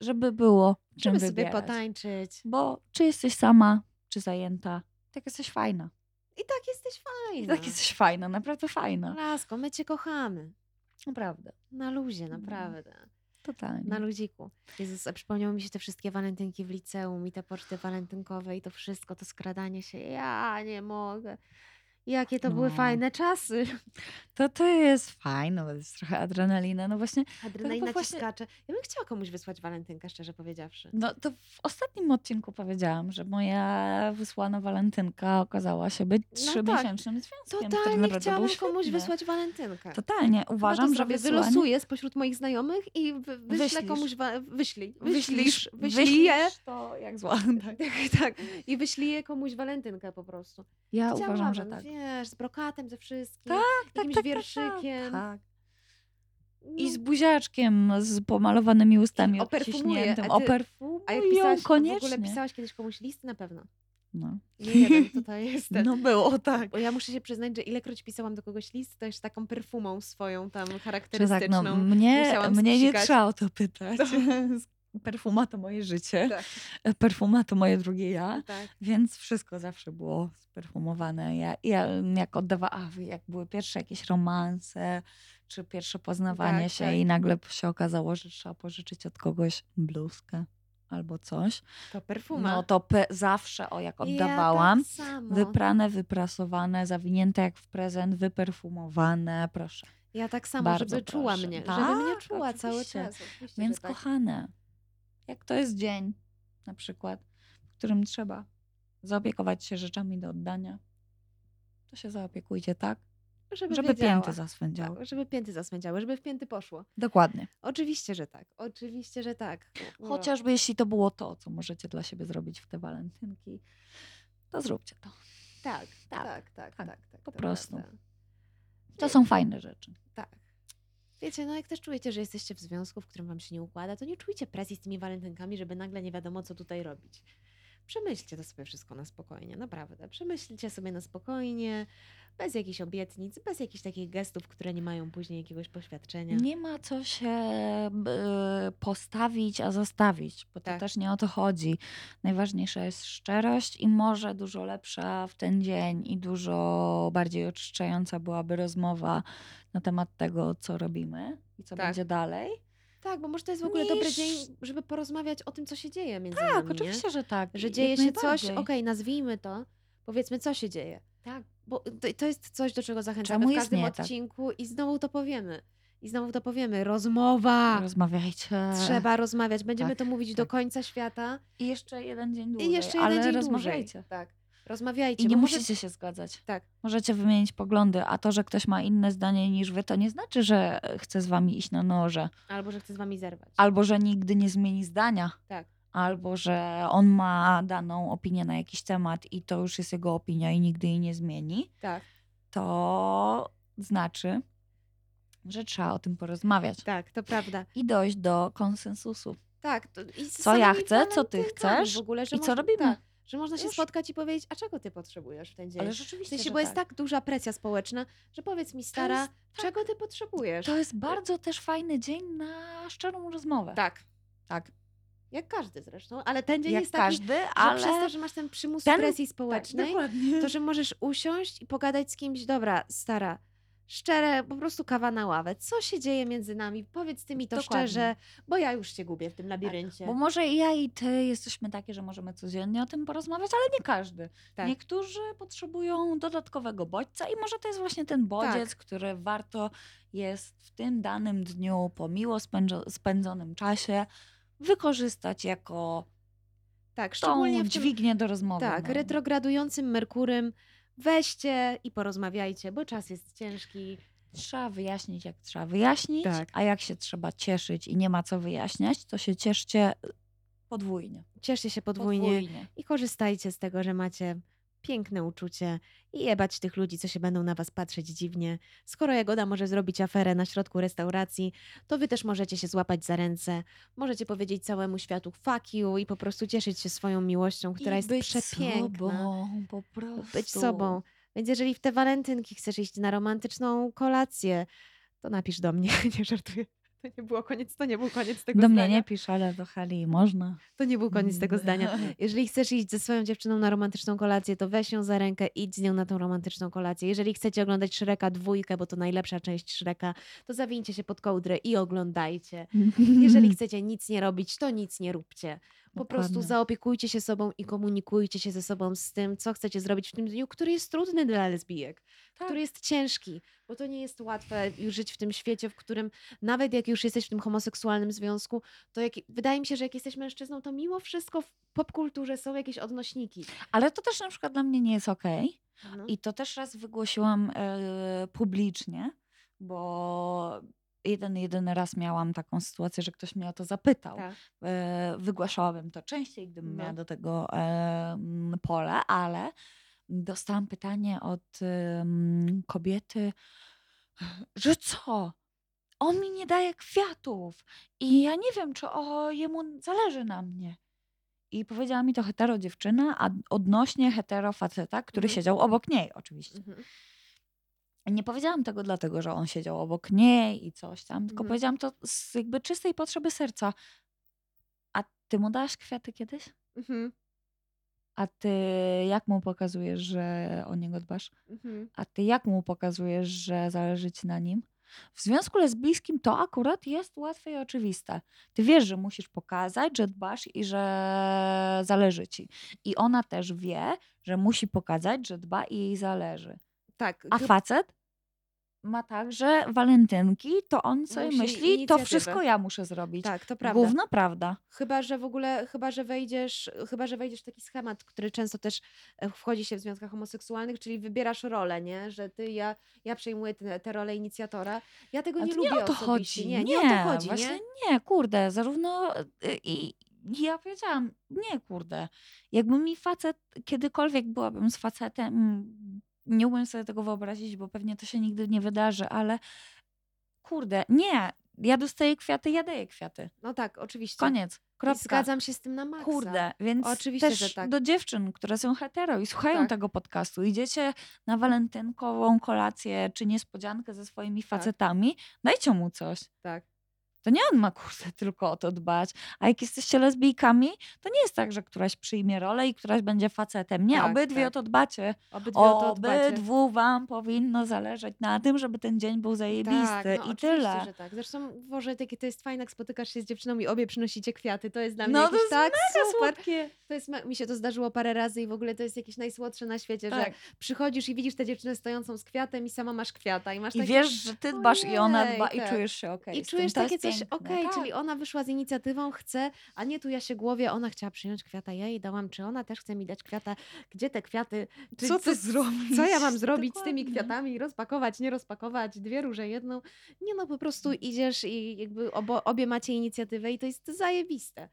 żeby było czym Żeby sobie wybierać. potańczyć. Bo czy jesteś sama, czy zajęta, tak jesteś fajna. I tak jesteś I fajna. tak jesteś fajna, naprawdę fajna. Lasko, my cię kochamy. Naprawdę. Na luzie, No. naprawdę. Totalnie. Na ludziku. Jezus, a przypomniały mi się te wszystkie walentynki w liceum i te poczty walentynkowe i to wszystko, to skradanie się. Ja nie mogę. Jakie to były No. fajne czasy. To to jest fajne, bo to jest trochę adrenalina. No właśnie, Adrenalina ci właśnie- skacze. Ja bym chciała komuś wysłać walentynkę, szczerze powiedziawszy. no to w ostatnim odcinku powiedziałam, że moja wysłana walentynka okazała się być No trzymiesięcznym związkiem. który Totalnie naprawdę chciałabym komuś świetny. wysłać walentynkę. Totalnie. Uważam, że zrobię. wysłanie... Wylosuję spośród moich znajomych i wy, wyślę Wyślisz. komuś. Wa- wyślij. Wyślisz. Wyśliję. wyślisz to jak zła. Tak. tak. I wyśliję komuś walentynkę po prostu. Ja uważam, że Chciałabym, tak. Wiesz, z brokatem, ze wszystkim. Tak, jakimś tak, tak, wierszykiem. Tak. No, I z buziaczkiem, z pomalowanymi ustami operfumuję, odciśniętym. a ty- Operfumują A jak pisałaś, koniecznie. w ogóle pisałaś kiedyś komuś listy? Na pewno. No. Nie jeden tutaj jest no było, tak. Bo ja muszę się przyznać, że ilekroć pisałam do kogoś list, to jeszcze taką perfumą swoją tam Że tak, charakterystyczną. no, mnie, mnie nie trzeba o to pytać. Perfuma to moje życie. Tak, Perfuma to moje drugie ja. tak. Więc wszystko zawsze było sperfumowane. Ja, ja jak oddawałam, jak były pierwsze jakieś romanse, czy pierwsze poznawanie Tak, się tak. i nagle się okazało, że trzeba pożyczyć od kogoś bluzkę albo coś. To perfuma. No to pe- zawsze, o jak Ja oddawałam, tak samo. wyprane, wyprasowane, zawinięte jak w prezent, wyperfumowane, proszę. Ja tak samo, Bardzo żeby czuła proszę. mnie. żeby Tak, mnie czuła cały oczywiście. czas. Oczywiście, Więc tak. kochane, jak to jest dzień na przykład, w którym trzeba zaopiekować się rzeczami do oddania, to się zaopiekujcie tak, żeby, żeby pięty zaswędziały. Tak, żeby pięty zasmędziały, żeby w pięty poszło. Dokładnie. Oczywiście, że tak. Oczywiście, że tak. Chociażby jeśli to było to, co możecie dla siebie zrobić w te walentynki, to zróbcie to. Tak, Tak, tak, tak, tak, tak, tak. po prostu. To są fajne rzeczy. Tak. Wiecie, no jak też czujecie, że jesteście w związku, w którym wam się nie układa, to nie czujcie presji z tymi walentynkami, żeby nagle nie wiadomo, co tutaj robić. Przemyślcie to sobie wszystko na spokojnie, naprawdę. Przemyślcie sobie na spokojnie, bez jakichś obietnic, bez jakichś takich gestów, które nie mają później jakiegoś poświadczenia. Nie ma co się postawić, a zostawić, bo to Tak. też nie o to chodzi. Najważniejsza jest szczerość i może dużo lepsza w ten dzień i dużo bardziej oczyszczająca byłaby rozmowa na temat tego, co robimy i co Tak. będzie dalej. Tak, bo może to jest w ogóle dobry Niż- dzień, żeby porozmawiać o tym, co się dzieje między Tak, nami, oczywiście, że tak. nie? Że dzieje się coś, okej, nazwijmy to, powiedzmy, co się dzieje. Tak. Bo to, to jest coś, do czego zachęcamy Czemu w każdym nie tak? odcinku i znowu to powiemy. I znowu to powiemy. Rozmowa! Rozmawiajcie. Trzeba rozmawiać. Będziemy tak, to mówić do tak. końca świata. I jeszcze jeden dzień dłużej, I jeszcze ale jeden dzień rozmawiajcie. dłużej. Tak. Rozmawiajcie. I nie może- musicie się zgadzać. Tak. Możecie wymienić poglądy, a to, że ktoś ma inne zdanie niż wy, to nie znaczy, że chce z wami iść na noże. Albo, że chcę z wami zerwać. Albo, że nigdy nie zmieni zdania. Tak. Albo, że on ma daną opinię na jakiś temat i to już jest jego opinia i nigdy jej nie zmieni. Tak. To znaczy, że trzeba o tym porozmawiać. Tak, to prawda. I dojść do konsensusu. Tak. To, Co ja chcę, co ty chcesz w ogóle, że i co robimy. Tak. Że można się Już. spotkać i powiedzieć, a czego ty potrzebujesz w ten dzień? Ale W rzeczywiście, sensie, że bo jest tak. tak duża presja społeczna, że powiedz mi stara, jest- tak. czego ty potrzebujesz? To jest bardzo też fajny dzień na szczerą rozmowę. Tak, tak. jak każdy zresztą, ale ten dzień Jak jest taki, każdy, że ale... przez to, że masz ten przymus ten- presji tak, społecznej, dokładnie. to że możesz usiąść i pogadać z kimś, dobra, stara, szczere, po prostu kawa na ławę. Co się dzieje między nami? Powiedz ty mi to Dokładnie. szczerze, bo ja już się gubię w tym labiryncie. Bo może ja i ty jesteśmy takie, że możemy codziennie o tym porozmawiać, ale nie każdy. Tak. Niektórzy potrzebują dodatkowego bodźca i może to jest właśnie ten bodziec, Tak. który warto jest w tym danym dniu, po miło spędzo- spędzonym czasie, wykorzystać jako tak, tą szczególnie tym, dźwignię do rozmowy. tak, no. retrogradującym Merkurym weźcie i porozmawiajcie, bo czas jest ciężki. Trzeba wyjaśnić, jak trzeba wyjaśnić, Tak. a jak się trzeba cieszyć i nie ma co wyjaśniać, to się cieszcie podwójnie. Cieszcie się podwójnie podwójnie. i korzystajcie z tego, że macie piękne uczucie i jebać tych ludzi, co się będą na was patrzeć dziwnie. Skoro Jagoda może zrobić aferę na środku restauracji, to wy też możecie się złapać za ręce, możecie powiedzieć całemu światu fuck you i po prostu cieszyć się swoją miłością, która I jest być przepiękna. Sobą, po prostu. Być sobą. Więc jeżeli w te walentynki chcesz iść na romantyczną kolację, to napisz do mnie. Nie żartuję. To nie było koniec, to nie był koniec tego Do zdania. mnie nie pisz, ale do Hali można. To nie był koniec tego zdania. Jeżeli chcesz iść ze swoją dziewczyną na romantyczną kolację, to weź ją za rękę, idź z nią na tą romantyczną kolację. Jeżeli chcecie oglądać Shreka dwójkę, bo to najlepsza część Shreka, to zawinьcie się pod kołdrę i oglądajcie. Jeżeli chcecie nic nie robić, to nic nie róbcie. Po prostu zaopiekujcie się sobą i komunikujcie się ze sobą z tym, co chcecie zrobić w tym dniu, który jest trudny dla lesbijek, Tak. który jest ciężki, bo to nie jest łatwe już żyć w tym świecie, w którym nawet jak już jesteś w tym homoseksualnym związku, to jak, wydaje mi się, że jak jesteś mężczyzną, to mimo wszystko w popkulturze są jakieś odnośniki. Ale to też na przykład dla mnie nie jest okej. No. I to też raz wygłosiłam e, publicznie, bo jeden, jedyny raz miałam taką sytuację, że ktoś mnie o to zapytał. tak. E, wygłaszałabym to częściej, gdybym No. miała do tego pole, ale dostałam pytanie od kobiety, że co? On mi nie daje kwiatów i ja nie wiem, czy o, jemu zależy na mnie. I powiedziała mi to hetero dziewczyna, a odnośnie hetero faceta, który Mhm. siedział obok niej oczywiście. Mhm. Nie powiedziałam tego dlatego, że on siedział obok niej i coś tam, tylko Mhm. powiedziałam to z jakby czystej potrzeby serca. A ty mu dałaś kwiaty kiedyś? Mhm. A ty jak mu pokazujesz, że o niego dbasz? Mhm. A ty jak mu pokazujesz, że zależy ci na nim? W związku lesbijskim to akurat jest łatwe i oczywiste. Ty wiesz, że musisz pokazać, że dbasz i że zależy ci. I ona też wie, że musi pokazać, że dba i jej zależy. Tak. A facet ma tak, że walentynki, to on sobie Musi myśli, to wszystko ja muszę zrobić. tak, to prawda. Gówno prawda. Chyba, że w ogóle, chyba, że wejdziesz, chyba, że wejdziesz w taki schemat, który często też e, wchodzi się w związkach homoseksualnych, czyli wybierasz rolę, nie? Że ty, ja, ja przejmuję tę tę rolę inicjatora. Ja tego nie to lubię nie o to osobiście. chodzi. Nie, nie, o to chodzi, właśnie nie? nie, kurde, zarówno i i ja powiedziałam, nie, kurde. Jakby mi facet, kiedykolwiek byłabym z facetem, nie umiem sobie tego wyobrazić, bo pewnie to się nigdy nie wydarzy, ale kurde, nie. Ja dostaję kwiaty, ja daję kwiaty. No tak, oczywiście. Koniec. I Kropka. zgadzam się z tym na maksa. Kurde, więc Oczywiście, też tak. do dziewczyn, które są hetero i słuchają Tak. tego podcastu, idziecie na walentynkową kolację czy niespodziankę ze swoimi Tak. facetami, dajcie mu coś. Tak. To nie on ma kurde tylko o to dbać. A jak jesteście lesbijkami, to nie jest tak, że któraś przyjmie rolę i któraś będzie facetem. Nie, Tak, obydwie tak. o to dbacie. Obydwie o to dbacie. Obydwu wam powinno zależeć na tym, żeby ten dzień był zajebisty Tak, no i tyle. że tak. Zresztą, Boże, takie to jest fajne, jak spotykasz się z dziewczyną i obie przynosicie kwiaty. To jest dla mnie No to jest tak mega super. słodkie. To jest, mi się to zdarzyło parę razy i w ogóle to jest jakieś najsłodsze na świecie, że Tak. przychodzisz i widzisz tę dziewczynę stojącą z kwiatem i sama masz kwiata i masz I wiesz, że ty dbasz i ona dba i tak. czujesz się okej. I z tym. czujesz takie coś, piękne. okej, Tak. czyli ona wyszła z inicjatywą, chce, a nie tu ja się głowie, ona chciała przyjąć kwiata, ja jej dałam, czy ona też chce mi dać kwiata, gdzie te kwiaty, czy, Co ty zrobisz? co ja mam zrobić z tymi Dokładnie. kwiatami, rozpakować, nie rozpakować, dwie róże, jedną, nie no, po prostu idziesz i jakby obo, obie macie inicjatywę i to jest zajebiste.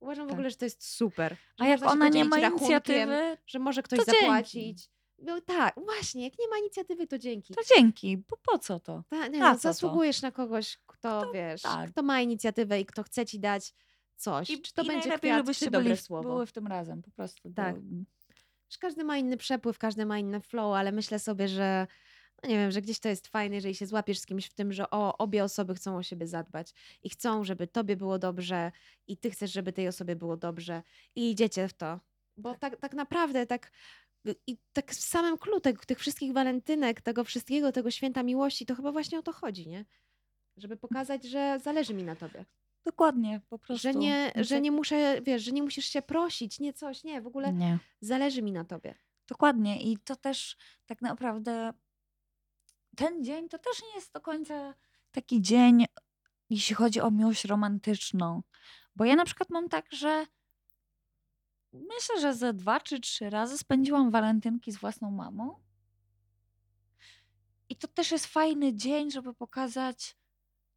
Uważam w Tak. ogóle, że to jest super. A jak ona nie ma inicjatywy, Że może ktoś dzięki. zapłacić. No, tak, właśnie, jak nie ma inicjatywy, to dzięki. to dzięki. Bo po co to? Ta, nie, no, co to? zasługujesz na kogoś, kto, wiesz, tak. kto ma inicjatywę i kto chce ci dać coś. I, czy to i będzie kwiat, czy dobre byli, słowo. były w tym razem, po prostu. Tak. Bo, Że każdy ma inny przepływ, każdy ma inny flow, ale myślę sobie, że no nie wiem, że gdzieś to jest fajne, jeżeli się złapiesz z kimś w tym, że o, obie osoby chcą o siebie zadbać i chcą, żeby tobie było dobrze i ty chcesz, żeby tej osobie było dobrze i idziecie w to. Bo tak, tak naprawdę tak i tak w samym clue tych, tych wszystkich walentynek, tego wszystkiego, tego święta miłości, to chyba właśnie o to chodzi, nie? Żeby pokazać, że zależy mi na tobie. dokładnie, po prostu. Że nie, że nie muszę, wiesz, że nie musisz się prosić, nie coś, nie, w ogóle Nie. zależy mi na tobie. Dokładnie. I to też tak naprawdę ten dzień to też nie jest do końca taki dzień, jeśli chodzi o miłość romantyczną. Bo ja na przykład mam tak, że myślę, że ze dwa czy trzy razy spędziłam walentynki z własną mamą. I to też jest fajny dzień, żeby pokazać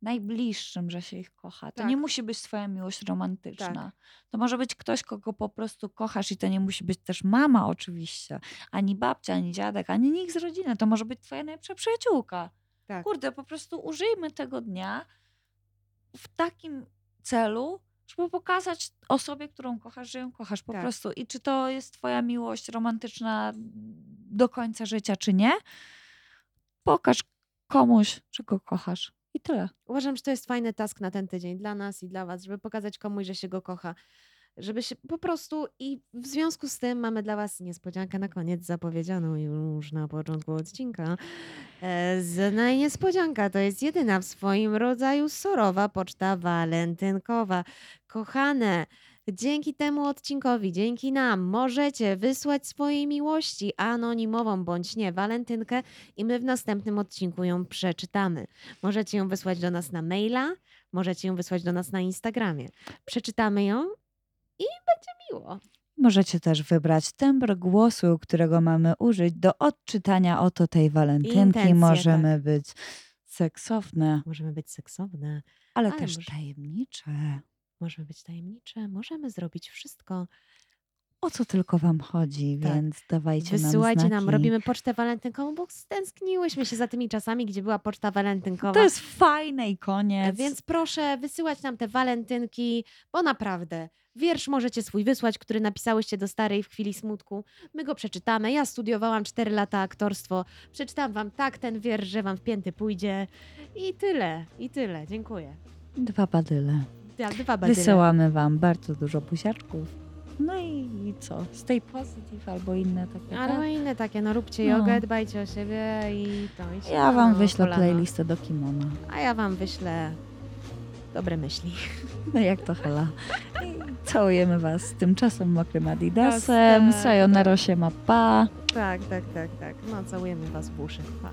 najbliższym, że się ich kocha. To Tak. nie musi być twoja miłość romantyczna. To może być ktoś, kogo po prostu kochasz i to nie musi być też mama oczywiście, ani babcia, ani dziadek, ani nikt z rodziny. To może być twoja najlepsza przyjaciółka. Tak. Kurde, po prostu użyjmy tego dnia w takim celu, żeby pokazać osobie, którą kochasz, że ją kochasz po Tak. prostu. I czy to jest twoja miłość romantyczna do końca życia, czy nie, pokaż komuś, że go kochasz. I tyle. Uważam, że to jest fajny task na ten tydzień dla nas i dla Was, żeby pokazać komuś, że się go kocha. Żeby się po prostu i w związku z tym mamy dla Was niespodziankę na koniec, zapowiedzianą już na początku odcinka. E, Z niespodzianka to jest jedyna w swoim rodzaju sorowa poczta walentynkowa. Kochane, dzięki temu odcinkowi, dzięki nam możecie wysłać swojej miłości anonimową bądź nie walentynkę i my w następnym odcinku ją przeczytamy. Możecie ją wysłać do nas na maila, możecie ją wysłać do nas na Instagramie. Przeczytamy ją i będzie miło. Możecie też wybrać tembr głosu, którego mamy użyć do odczytania oto tej walentynki. Intencje, Możemy być seksowne, Możemy być seksowne, ale, Ale też może- tajemnicze. Możemy być tajemnicze, możemy zrobić wszystko. O co tylko wam chodzi, Tak. więc dawajcie Wysyłajcie nam nam, znaki. robimy pocztę walentynkową, bo stęskniłyśmy się za tymi czasami, gdzie była poczta walentynkowa. To jest fajne i koniec. Więc proszę wysyłać nam te walentynki, bo naprawdę wiersz możecie swój wysłać, który napisałyście do starej w chwili smutku. My go przeczytamy. Ja studiowałam 4 lata aktorstwo. Przeczytam wam tak ten wiersz, że wam w pięty pójdzie. I tyle, i tyle. Dziękuję. Dwa badyle. Dwa badyle. Wysyłamy wam bardzo dużo buziaczków. No i, i co? Stay positive albo inne takie. Albo tak? inne takie, no róbcie No. jogę, dbajcie o siebie i to. I się Ja wam wyślę playlistę do kimona. A ja wam wyślę dobre myśli. No jak to Hela. Całujemy was tymczasem mokrym adidasem. Sayonara tak. się ma pa. Tak, tak, tak, tak. No całujemy was w uszy. Pa.